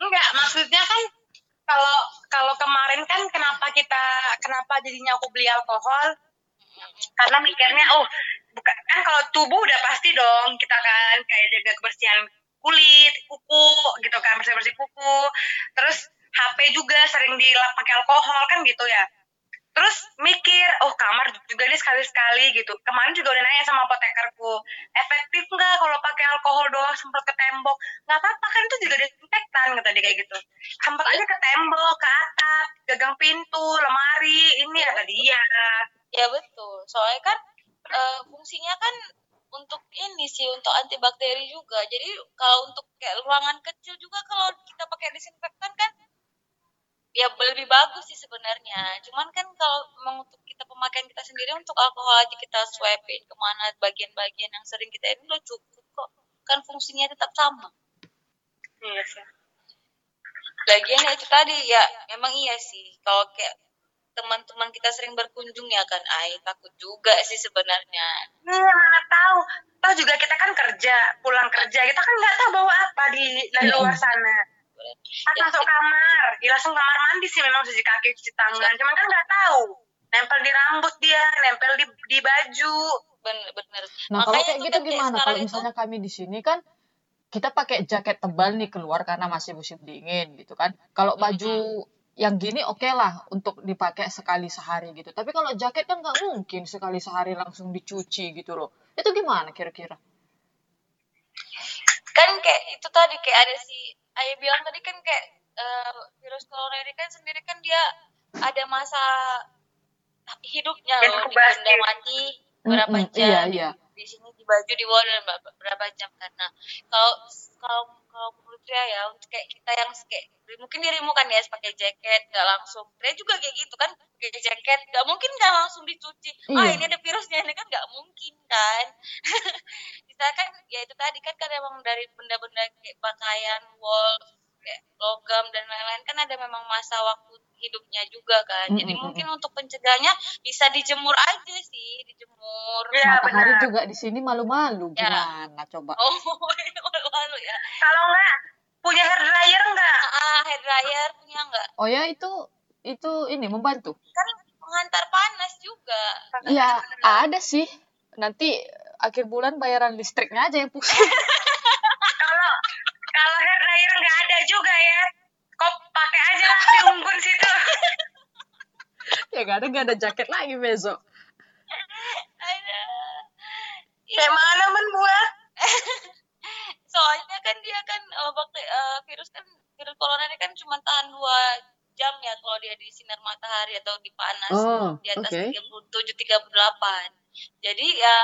Enggak maksudnya kan kalau kalau kemarin kan kenapa kita kenapa jadinya aku beli alkohol? Karena mikirnya oh bukan kan kalau tubuh udah pasti dong kita kan kayak jaga kebersihan kulit kuku gitu kan bersih bersih kuku. Terus HP juga sering dilap pakai alkohol kan gitu ya. Terus mikir oh kamar juga dia sekali sekali gitu. Kemarin juga udah nanya sama apotekerku efektif nggak kalau pakai alkohol doang semprot ke tembok? Nggak apa-apa kan itu juga desinfektan kata dia kayak gitu. Semprot aja ke tembok ke atap gagang pintu lemari ini kata dia. Ya betul. Soalnya kan eh, fungsinya kan untuk ini sih untuk antibakteri juga. Jadi kalau untuk kayak ruangan kecil juga kalau kita pakai disinfektan kan ya lebih bagus sih sebenarnya. Cuman kan kalau memang untuk kita pemakaian kita sendiri untuk alkohol aja kita swabin ke mana bagian-bagian yang sering kita ini udah cukup kok. Kan fungsinya tetap sama. Iya sih. Lagian itu tadi ya memang iya sih. Kalau kayak teman-teman kita sering berkunjung ya kan ay takut juga sih sebenarnya Iya, mana tahu. Tahu juga kita kan kerja, pulang kerja, kita kan nggak tahu bawa apa di dari luar sana. Pas Ya, masuk kamar, ya langsung kamar mandi sih memang cuci kaki, cuci tangan. Cuman kan nggak tahu. Nempel di rambut dia, nempel di, di baju. bener-bener Nah, kalau Makanya kayak gitu kan kayak gimana? Kalau sekarang itu- misalnya kami di sini kan kita pakai jaket tebal nih keluar karena masih musim dingin gitu kan. Kalau baju yang gini oke lah untuk dipakai sekali sehari gitu. Tapi kalau jaket kan nggak mungkin sekali sehari langsung dicuci gitu loh. Itu gimana kira-kira? kan kayak itu tadi kayak ada si ayah bilang tadi kan kayak eh, virus corona ini kan sendiri kan dia ada masa hidupnya loh di Inkubasi. benda mati berapa Mm-mm, jam iya, iya. Di sini di baju di dan berapa, jam karena kalau kalau kalau menurut ya untuk kayak kita yang kayak mungkin dirimu kan ya pakai jaket nggak langsung. Dia juga kayak gitu kan pakai jaket nggak mungkin nggak langsung dicuci. Ah Iya. ini ada virusnya ini kan nggak mungkin kan. <laughs> Kita kan ya itu tadi kan kan emang dari benda-benda kayak pakaian wall kayak logam dan lain-lain kan ada memang masa waktu hidupnya juga kan jadi Mm-mm, mungkin untuk pencegahnya bisa dijemur aja sih dijemur Iya Matahari benar. juga di sini malu-malu. Ya. Gimana coba? oh <laughs> malu ya Kalau nggak punya hair dryer nggak? ah hair dryer punya nggak Oh ya itu itu ini membantu. kan pengantar panas juga Ya ada sih. Nanti akhir bulan bayaran listriknya aja yang pusing. <laughs> Kalau kalau hair dryer nggak ada juga ya. Kok pakai aja lah di unggun situ. <laughs> ya gak ada gak ada jaket lagi besok. ada Kayak mana men buat? <laughs> soalnya kan dia kan eh, bakte- eh, virus kan virus corona ini kan cuma tahan dua jam ya kalau dia di sinar matahari atau di panas Oh, di atas oke. 37 38 jadi ya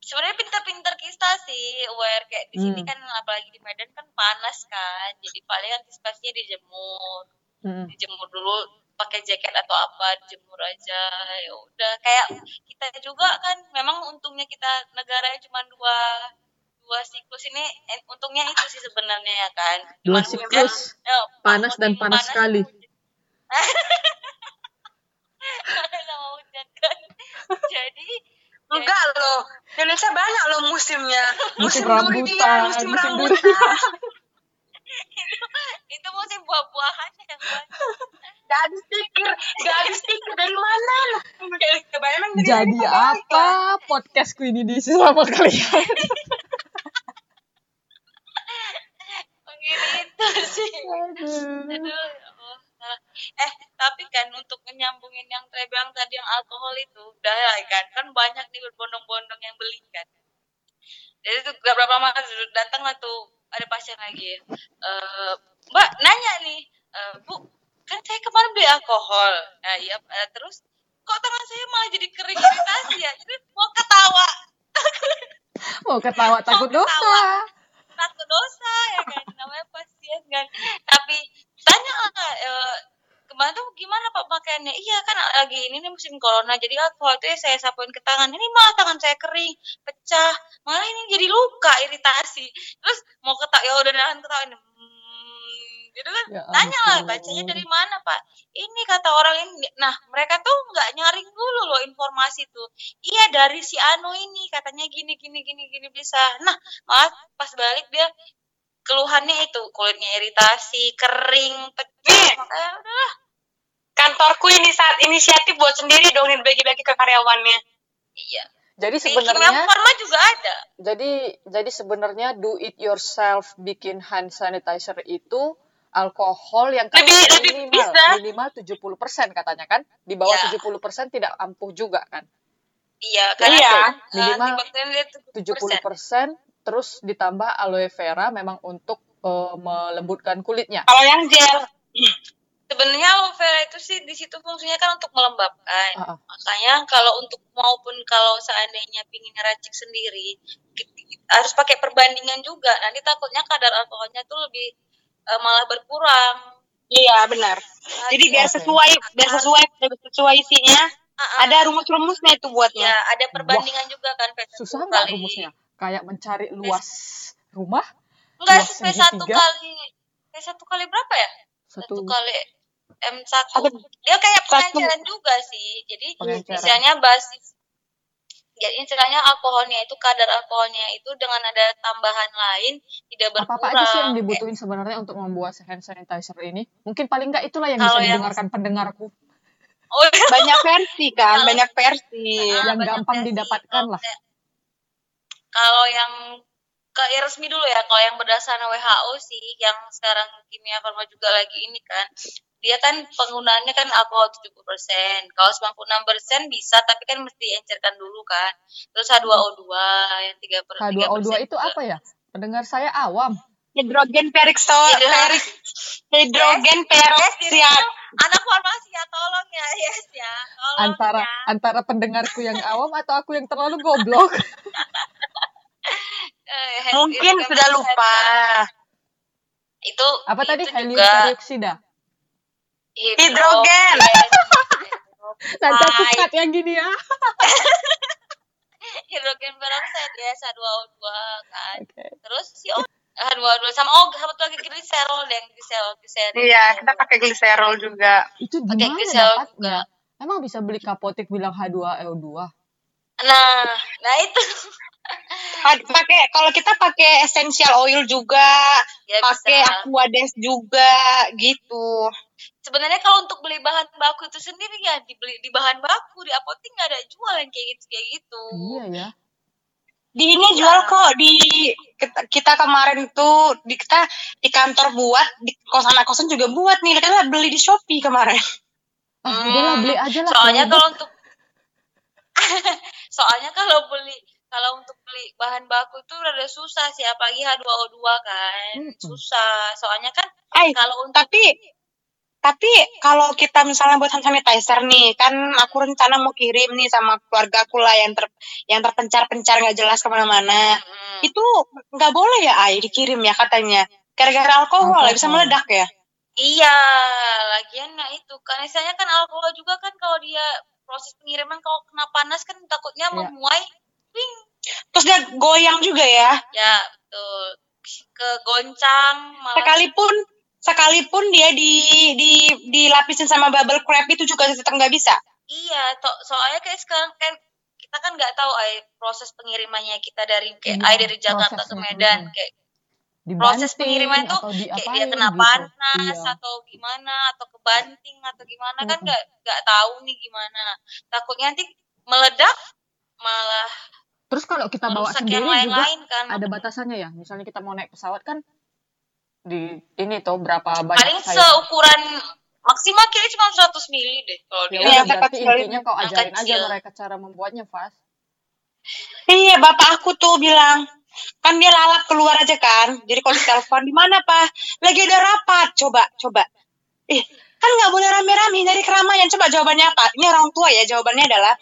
sebenarnya pintar-pintar kita sih aware. Kayak di sini Hmm. kan apalagi di Medan kan panas kan. Jadi paling antisipasinya dijemur. Hmm. dijemur dulu pakai jaket atau apa dijemur aja. Ya udah kayak kita juga kan memang untungnya kita negaranya cuma dua dua siklus ini eh, untungnya itu sih sebenarnya ya kan. Dua Cuman siklus, hujan, eh, panas dan musim panas sekali. <laughs> sama hujan kan. Jadi Enggak loh. Indonesia banyak loh musimnya. Musim durian, rambutan, musim musim rambutan. <laughs> itu musim buah-buahan yang banyak Gak habis pikir, gak pikir dari mana loh. Dari Jadi apa podcastku ini di sama kalian? <laughs> mungkin itu sih Aduh. Aduh, ya. Eh, tapi kan untuk menyambungin yang saya bilang tadi yang alkohol itu, udah ya kan, kan banyak nih berbondong-bondong yang beli kan. Jadi tuh gak berapa lama datang lah tuh ada pasien lagi. Eh, Mbak nanya nih, eh, Bu, kan saya kemarin beli alkohol. Nah, iya, eh, terus kok tangan saya malah jadi kering iritasi ya? Jadi mau ketawa, <laughs> Mau ketawa takut Mau ketawa. dosa. takut dosa ya kan namanya pasien kan tapi tanya lah eh, kemarin tuh gimana pak pakaiannya? Iya kan lagi ini nih musim corona jadi alkohol itu ya saya sapuin ke tangan. Ini malah tangan saya kering pecah. Malah ini jadi luka iritasi. Terus mau ketawa ya udah nahan ketawa ini. Hmm, gitu kan. Ya tanya lah bacanya dari mana pak? Ini kata orang ini nah mereka tuh nggak nyaring dulu loh informasi tuh. Iya dari si Anu ini katanya gini gini gini gini bisa. Nah malah pas balik dia keluhannya itu kulitnya iritasi kering pecah makanya udah Kantorku ini saat inisiatif buat sendiri dong ini bagi-bagi ke karyawannya. iya Jadi sebenarnya farma juga ada jadi jadi sebenarnya do it yourself bikin hand sanitizer itu alkohol yang Lebih- lebih minimal bisa. minimal 70% katanya kan di bawah Ya. 70% tidak ampuh juga kan Iya, Iya. karena Minimal antibakterial dia 70% 70%. Terus ditambah aloe vera memang untuk eh, melembutkan kulitnya Kalau yang gel, <clears throat> Sebenarnya aloe vera itu sih di situ fungsinya kan untuk melembabkan. Ah, ah. Makanya kalau untuk maupun kalau seandainya pingin ngeracik sendiri harus pakai perbandingan juga. Nanti takutnya kadar alkoholnya tuh lebih eh, malah berkurang. iya benar. Jadi biar Oke. sesuai, biar sesuai, biar sesuai isinya. Ah, ah. Ada rumus-rumusnya itu ya buatnya. ada perbandingan juga kan susah nggak rumusnya kayak mencari luas rumah Enggak luas sampai satu kali kayak satu kali berapa ya? satu Satu kali M1. Satu- Dia kayak satu- pengenceran juga sih. Jadi istilahnya basis jadi istilahnya alkoholnya itu kadar alkoholnya itu dengan ada tambahan lain tidak apa berkurang. apa aja sih yang dibutuhin sebenarnya untuk membuat hand sanitizer ini mungkin paling nggak itulah yang bisa Kalau yang- didengarkan pendengarku Oh, iya. Banyak versi kan, Kalau- banyak versi. Ah, yang banyak gampang versi. didapatkan lah. Kalau yang ke ya resmi dulu ya, kalau yang berdasarkan WHO sih, yang sekarang kimia farma juga lagi ini kan, dia kan penggunaannya kan alkohol 70%. Kalau 96% bisa, tapi kan mesti encerkan dulu kan. Terus H2O2 yang 3 per 3 H2O2 itu apa ya pendengar saya awam Hidrogen perikso, Hidro- perik, hidrogen peroksiat. itu anak farmasi ya, tolong ya, yes ya. Tolong antara ya. antara pendengarku yang awam atau aku yang terlalu goblok <laughs> Eh, Mungkin sudah peroksida. lupa. Itu apa tadi itu helium juga peroksida hidro- Hidrogen. <laughs> nanti aku cut yang gini ya <laughs> hidrogen peroksida ya H2O2 kan. oke Terus si O H2O2 sama oh satu lagi gliserol yang gliserol gliserol. Iya, kita pakai gliserol juga. itu Pakai gimana glycerol dapatnya emang bisa beli kapotik bilang H2O2 Nah, nah itu <laughs> Pa- Pakai kalau kita pakai essential oil juga, ya pakai aquades juga gitu. Sebenarnya kalau untuk beli bahan baku itu sendiri ya dibeli di bahan baku di apotek nggak ada jual yang kayak gitu kayak gitu. iya ya Di ini jual kok di kita, kita kemarin tuh di kita di kantor buat di kosan kosan juga buat nih kita beli di Shopee kemarin. ah Hmm, udahlah beli aja lah Soalnya kalau untuk <laughs> soalnya kalau beli kalau untuk beli bahan baku itu rada susah sih apalagi H2O2 kan. Mm-mm. Susah. Soalnya kan Eh, kalau untuk tapi tapi kalau kita misalnya buat hand sanitizer nih, kan aku rencana mau kirim nih sama keluarga aku lah yang ter yang terpencar-pencar nggak jelas ke mana-mana. Mm-mm. Itu nggak boleh ya, Ay, dikirim ya katanya. Gara-gara alkohol, ya, bisa meledak ya. Iya, lagian nah itu kan misalnya kan alkohol juga kan kalau dia proses pengiriman kalau kena panas kan takutnya Iya. memuai wing. Terus dia goyang juga ya. Ya, betul. Ke goncang malah Sekalipun sekalipun dia di di dilapisin sama bubble wrap itu juga tetap nggak bisa. iya, to- soalnya kayak sekarang kan kita kan nggak tahu ay proses pengirimannya kita dari kayak Iya, ay dari Jakarta ke Medan kayak Dibanting proses pengiriman itu kayak dia kena gitu. panas Iya. atau gimana atau kebanting atau gimana kan Mm-mm. nggak nggak tahu nih gimana takutnya nanti meledak malah Terus kalau kita bawa sendiri yang juga lain-lain kan ada batasannya ya. Misalnya kita mau naik pesawat kan di ini tuh berapa banyak paling sayur. seukuran maksimal kayaknya cuma 100 mili deh kalau Ya dia berarti sekali. intinya kau ajarin aja mereka cara membuatnya, Fas. Iya, bapak aku tuh bilang, kan dia lalap keluar aja kan. Jadi kalau ditelepon, di mana pak? Lagi ada rapat. Coba, coba. Eh, kan nggak boleh rame-rame dari keramaian. Coba jawabannya apa? Ini orang tua ya, jawabannya adalah,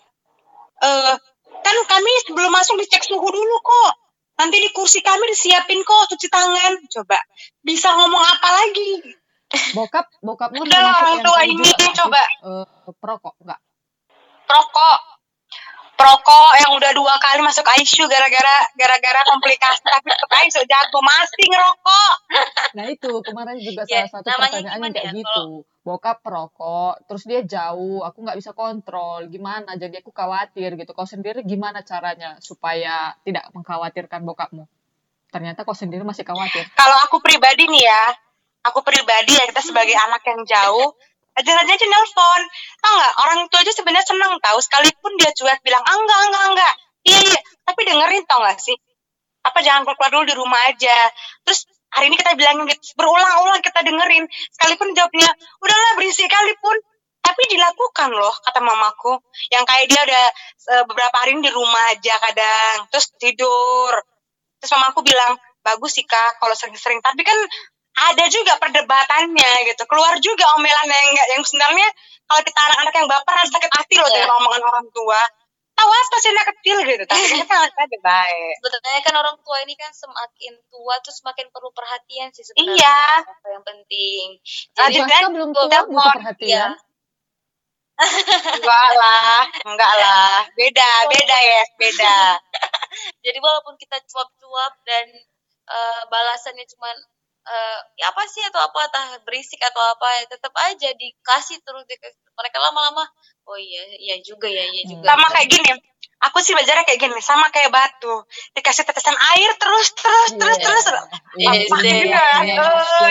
eh kan kami sebelum masuk dicek suhu dulu kok. Nanti di kursi kami disiapin kok cuci tangan. Coba, bisa ngomong apa lagi? Bokap, bokapmu Udah lah, termasuk orang tua tadi ini, juga coba. Eh, perokok enggak? Perokok. Perokok yang udah dua kali masuk ICU gara-gara gara-gara komplikasi tapi tetap ICU jago masih ngerokok. Nah itu kemarin juga Ya, salah satu pertanyaan yang kayak ya, gitu. Bokap perokok, terus dia jauh, aku nggak bisa kontrol, gimana? Jadi aku khawatir gitu. Kau sendiri gimana caranya supaya tidak mengkhawatirkan bokapmu? Ternyata kau sendiri masih khawatir. Kalau aku pribadi nih ya, aku pribadi ya kita sebagai anak yang jauh, aja aja nelpon. Tau nggak, orang tua aja sebenarnya seneng tahu sekalipun dia cuek bilang, ah, enggak, enggak, enggak. Iya, iya, tapi dengerin tau nggak sih? Apa jangan keluar dulu di rumah aja. Terus hari ini kita bilangin gitu berulang-ulang kita dengerin sekalipun jawabnya udahlah berisik sekalipun tapi dilakukan loh kata mamaku yang kayak dia udah eh, beberapa hari ini di rumah aja kadang terus tidur terus mamaku bilang bagus sih kak kalau sering-sering tapi kan ada juga perdebatannya gitu keluar juga omelan yang enggak yang sebenarnya kalau kita anak-anak yang baperan sakit hati loh Iya. dengan omongan orang tua tahu apa sih anak kecil gitu tapi kan kita nggak baik Sebenarnya kan orang tua ini kan semakin tua tuh semakin perlu perhatian sih sebenarnya. Iya. Apa yang penting. Jadi Swasta belum tua butuh perhatian. <laughs> enggak lah enggak lah beda beda ya beda <laughs> jadi walaupun kita cuap-cuap dan eh, balasannya cuma eh, ya apa sih atau apa entah berisik atau apa ya tetap aja dikasih terus dikasih. mereka lama-lama oh iya iya juga ya iya juga. Sama kayak gini aku sih belajarnya kayak gini sama kayak batu. Dikasih tetesan air terus terus terus Iya. terus. Iya, Apa iya.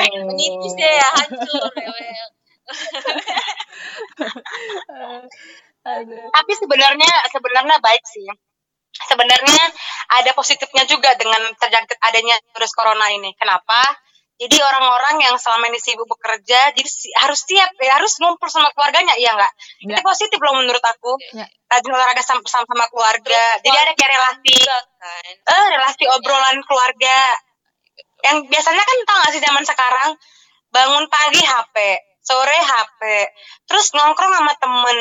Eh, menipis deh ya hancur ya. Tapi sebenarnya sebenarnya baik sih. Sebenarnya ada positifnya juga dengan terjangkit adanya virus corona ini. Kenapa jadi orang-orang yang selama ini sibuk bekerja jadi si- harus siap ya harus ngumpul sama keluarganya iya nggak? Ya. itu positif loh menurut aku. Ya. rajin olahraga sama, sama, sama keluarga. Jadi ada kayak relasi Juga kan? Eh relasi obrolan keluarga. Yang biasanya kan tau gak sih zaman sekarang? Bangun pagi HP sore HP terus nongkrong sama temen.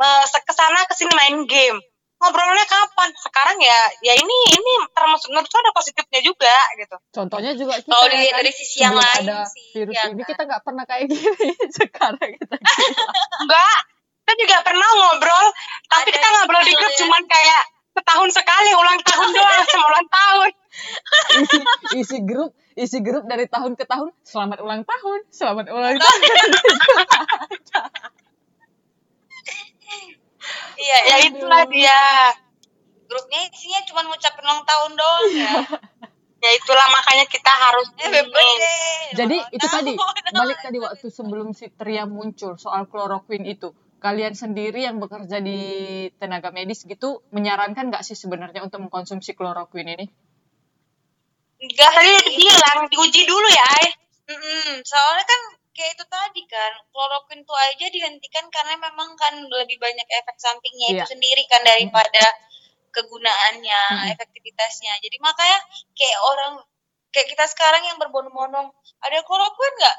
Eh, ke sana ke sini main game ngobrolnya kapan sekarang ya ya ini ini termasuk menurutku ada positifnya juga gitu Contohnya juga kita Kalau ya dilihat kan, dari sisi yang lain ada sih, virus ya ini kan? kita nggak pernah kayak gini. <laughs> Sekarang kita <laughs> gila. enggak kita juga pernah ngobrol tapi Ada kita ngobrol di grup ya. cuman kayak setahun sekali ulang tahun doang sama ulang tahun <laughs> isi isi grup isi grup dari tahun ke tahun selamat ulang tahun selamat ulang tahun iya ya itulah dia. Grupnya isinya cuma ngucapin ulang tahun doang ya. <laughs> Ya itulah makanya kita harus eh jadi itu tadi balik tadi waktu sebelum si Tria muncul soal kloroquine itu. Kalian sendiri yang bekerja di tenaga medis gitu menyarankan nggak sih sebenarnya untuk mengkonsumsi kloroquine ini? Enggak tadi sih. dibilang diuji dulu ya Ay. Mm-mm, soalnya kan kayak itu tadi kan kloroquine tuh aja dihentikan karena memang kan lebih banyak efek sampingnya itu Iya. sendiri kan daripada kegunaannya Mm-mm. efektivitasnya jadi makanya kayak orang kayak kita sekarang yang berbondong-bondong ada kloroquine nggak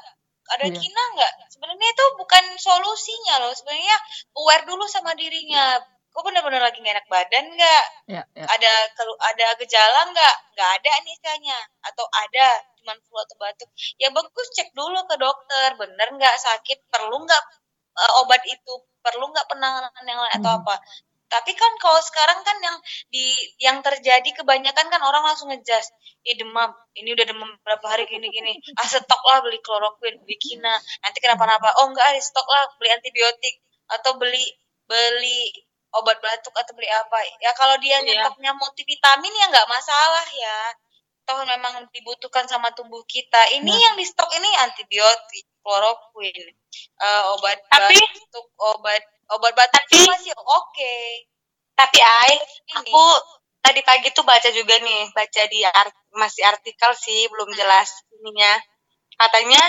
ada Iya. kina nggak sebenarnya itu bukan solusinya loh sebenarnya aware dulu sama dirinya kok bener-bener lagi gak enak badan nggak? Ya, ya. ada kelu ada gejala nggak? Nggak ada nih kayaknya. Atau ada cuman flu atau batuk. Ya bagus cek dulu ke dokter. Bener nggak? Sakit? Perlu nggak eh, obat itu? Perlu nggak penanganan yang lain atau Mhm. apa? Tapi kan kalau sekarang kan yang di yang terjadi kebanyakan kan orang langsung ngejas. Ih demam, ini udah demam berapa hari? Gini-gini. Ah stok lah beli kloroquine, beli kina. Nanti kenapa-napa? Oh enggak, ada stok lah. Beli antibiotik. Atau beli beli obat batuk atau beli apa. Ya kalau dia Iya. nyetoknya multivitamin ya nggak masalah ya. Toh memang dibutuhkan sama tubuh kita. Ini Nah. yang di stok ini antibiotik kloroquine. Eh, obat Tapi- batuk obat obat batuk Tapi- masih oke. Tapi Ay ini. aku tadi pagi tuh baca juga nih baca di art- masih artikel sih belum jelas ininya. Katanya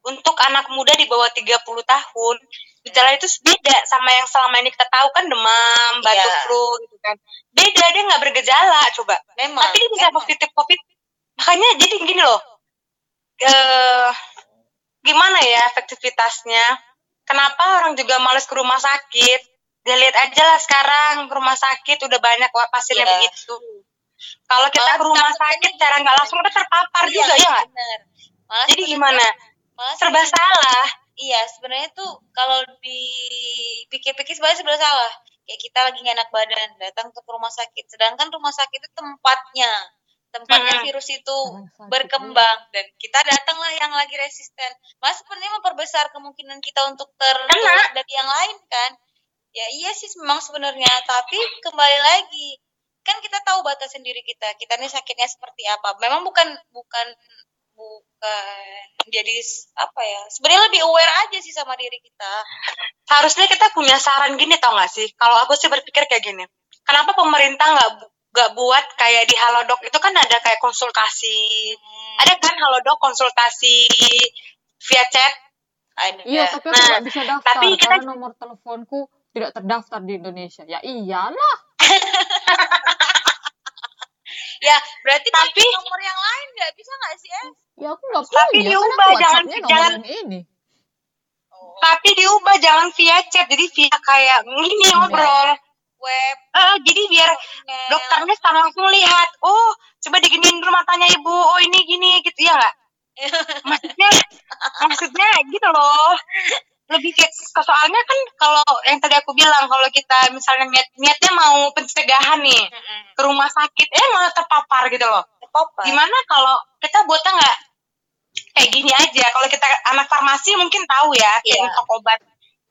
untuk anak muda di bawah 30 tahun gejala itu beda sama yang selama ini kita tahu kan demam batuk Iya. flu gitu kan. Beda dia nggak bergejala coba. Memang tapi dia bisa memang. positif covid. Makanya jadi gini loh eh gimana ya efektivitasnya? Kenapa orang juga males ke rumah sakit? Dia lihat aja lah sekarang ke rumah sakit udah banyak pasiennya Iya. begitu. Kalau kita Malah ke rumah sakit gitu. cara nggak langsung kita terpapar Iya, juga ya nggak? jadi gimana malah serba salah Iya, sebenarnya tuh kalau dipikir-pikir sebenarnya sebenarnya salah. Kayak kita lagi gak enak badan, datang ke rumah sakit. Sedangkan rumah sakit itu tempatnya, tempatnya Mm-mm. virus itu sakit, berkembang dan kita datanglah yang lagi resisten. Mas sebenarnya memperbesar kemungkinan kita untuk tertular dari yang lain kan? Ya iya sih memang sebenarnya, tapi kembali lagi kan kita tahu batas sendiri kita. Kita ini sakitnya seperti apa. Memang bukan bukan bukan. Jadi apa ya sebenarnya lebih aware aja sih sama diri kita. Harusnya kita punya saran gini tau gak sih? Kalau aku sih berpikir kayak gini kenapa pemerintah nggak bu- nggak buat kayak di Halodoc? Itu kan ada kayak konsultasi. Hmm, ada kan Halodoc konsultasi via chat. Iya, tapi aku Nah, bisa daftar tapi kita- karena nomor teleponku tidak terdaftar di Indonesia. Ya iyalah. <laughs> Ya, berarti Tapi- nomor yang lain nggak? Bisa nggak sih, Es? Ya aku nggak Tapi punya. diubah, kan aku jangan- jangan- ini. Oh, tapi diubah jangan via chat. Jadi via kayak gini ngobrol. Web, Eh, jadi biar email. dokternya sama langsung lihat oh coba diginiin dulu matanya ibu. Oh ini gini gitu. Ya nggak? <laughs> Maksudnya maksudnya gitu loh lebih kayak soalnya kan kalau yang tadi aku bilang kalau kita misalnya niat niatnya mau pencegahan nih Mm-mm. ke rumah sakit eh malah terpapar gitu loh Apa-apa. gimana kalau kita buatnya nggak kayak gini aja kalau kita anak farmasi mungkin tahu ya kayak Iya. nyetok obat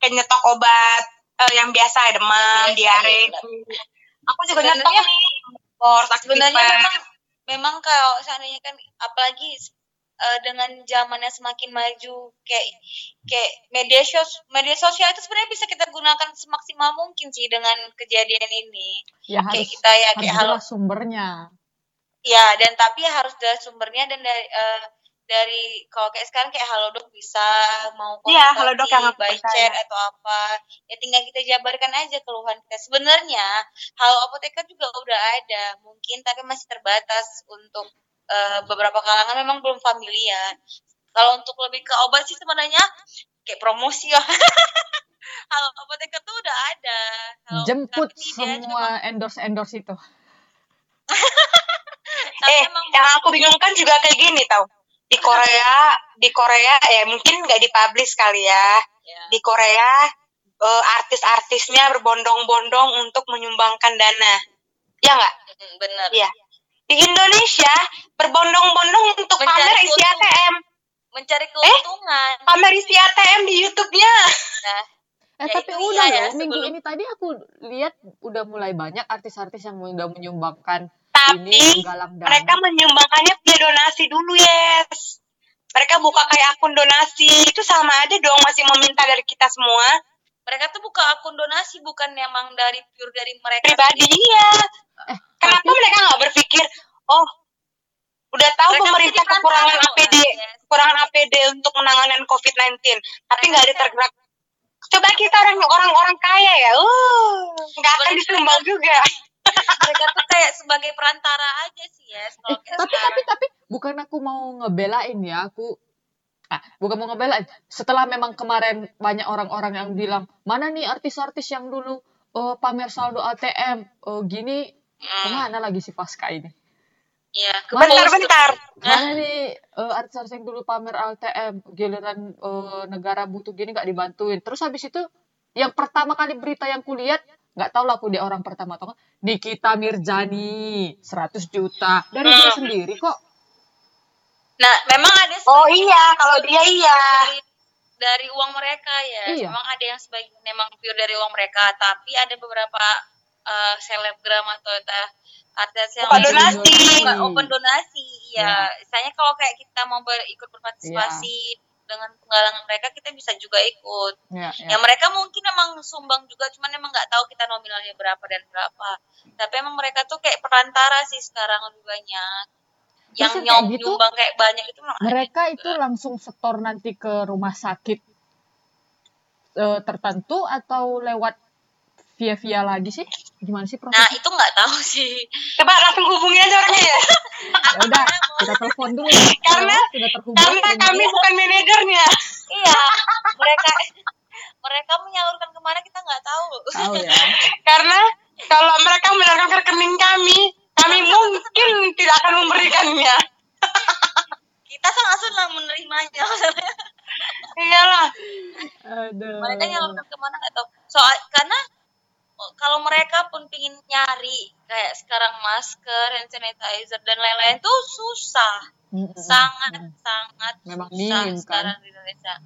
kayak nyetok obat eh, yang biasa demam Biasa, diare iya. aku juga nyetok nih sebenarnya memang memang kalau seandainya kan apalagi eh, dengan zamannya semakin maju kayak kayak media sos media sosial itu sebenarnya bisa kita gunakan semaksimal mungkin sih dengan kejadian ini. Ya kayak harus kita ya kayak halo sumbernya. ya dan tapi harus dari sumbernya dan dari eh, dari kalau kayak sekarang kayak halodoc bisa mau Iya, konsultasi Halodoc yang aku by chat atau apa ya tinggal kita jabarkan aja keluhan kita. Sebenarnya halo apoteker juga udah ada mungkin tapi masih terbatas untuk eh, beberapa kalangan memang belum familiar. Kalau untuk lebih ke obat sih sebenarnya kayak promosi ya. <laughs> Halo apoteker tuh udah ada. Halo- Jemput semua endorse endorse itu. <laughs> eh emang yang aku bingungkan juga kayak gini tau. Di Korea di Korea ya mungkin nggak dipublish kali ya. Ya. di Korea eh, artis-artisnya berbondong-bondong untuk menyumbangkan dana. Ya nggak? Bener. Iya. Di Indonesia berbondong-bondong untuk Mencari pamer isi. ATM mencari keuntungan. pamer isi ATM di YouTube-nya. Nah Eh Ya, tapi udah iya ya, loh, minggu sebelum- ini tadi aku lihat udah mulai banyak artis-artis yang udah menyumbangkan tapi ini dana. mereka menyumbangkannya via donasi dulu yes. Mereka buka kayak akun donasi. Itu sama aja dong masih meminta dari kita semua mereka tuh buka akun donasi bukan emang dari pure dari mereka pribadi iya Eh, kenapa tapi mereka nggak berpikir oh udah tahu Mereka pemerintah kekurangan perantara, APD yes. kekurangan APD untuk menangani COVID-19 tapi nggak ada tergerak coba kita orang orang-orang kaya ya uh nggak akan disumbang juga <laughs> mereka tuh kayak sebagai perantara aja sih ya Eh, tapi sekarang. tapi tapi bukan aku mau ngebelain ya aku ah, bukan mau ngebelain. Setelah memang kemarin banyak orang-orang yang bilang mana nih artis-artis yang dulu oh, pamer saldo ATM oh, gini Hmm, ke mana lagi si Pasca ini? Iya bentar-bentar mana nih eh, artis-artis yang dulu pamer ATM giliran eh, negara butuh gini nggak dibantuin. Terus habis itu yang pertama kali berita yang kulihat nggak tahu lah aku dia orang pertama atau enggak Nikita Mirjani 100 juta. Dari dia Hmm. sendiri kok nah memang ada oh iya kalau dia iya. dari dari uang mereka ya. Iya. memang ada yang sebagian memang pure dari uang mereka tapi ada beberapa eh, selebgram atau ta- artis yang Bukan donasi. Open donasi Ya. ya misalnya kalau kayak kita mau ber- ikut berpartisipasi dengan penggalangan mereka kita bisa juga ikut. Ya, ya mereka mungkin emang sumbang juga cuman emang nggak tahu kita nominalnya berapa dan berapa. Tapi emang mereka tuh kayak perantara sih sekarang lebih banyak yang yang kayak nyom gitu, nyumbang kayak banyak itu mereka juga. itu langsung setor nanti ke rumah sakit eh, tertentu atau lewat via via lagi sih? Gimana sih nah prosesnya itu nggak tahu sih. Coba langsung hubungin aja orangnya ya? Ya udah kita telepon dulu ya. Karena- Halo, sudah terhubung karena dengan- kami bukan manajernya. Iya mereka mereka menyalurkan ke mana kita nggak tahu. Tahu ya. <laughs> Karena kalau mereka menyalurkan ke rekening kami kami mungkin tidak akan memberikannya <laughs> kita sangat senang menerimanya <laughs> iyalah Aduh. mereka nyalurkan ke mana nggak tahu soal karena kalau mereka pun pingin nyari kayak sekarang masker hand sanitizer dan lain-lain tuh susah sangat Mm. sangat Memang susah minim, kan? sekarang di Indonesia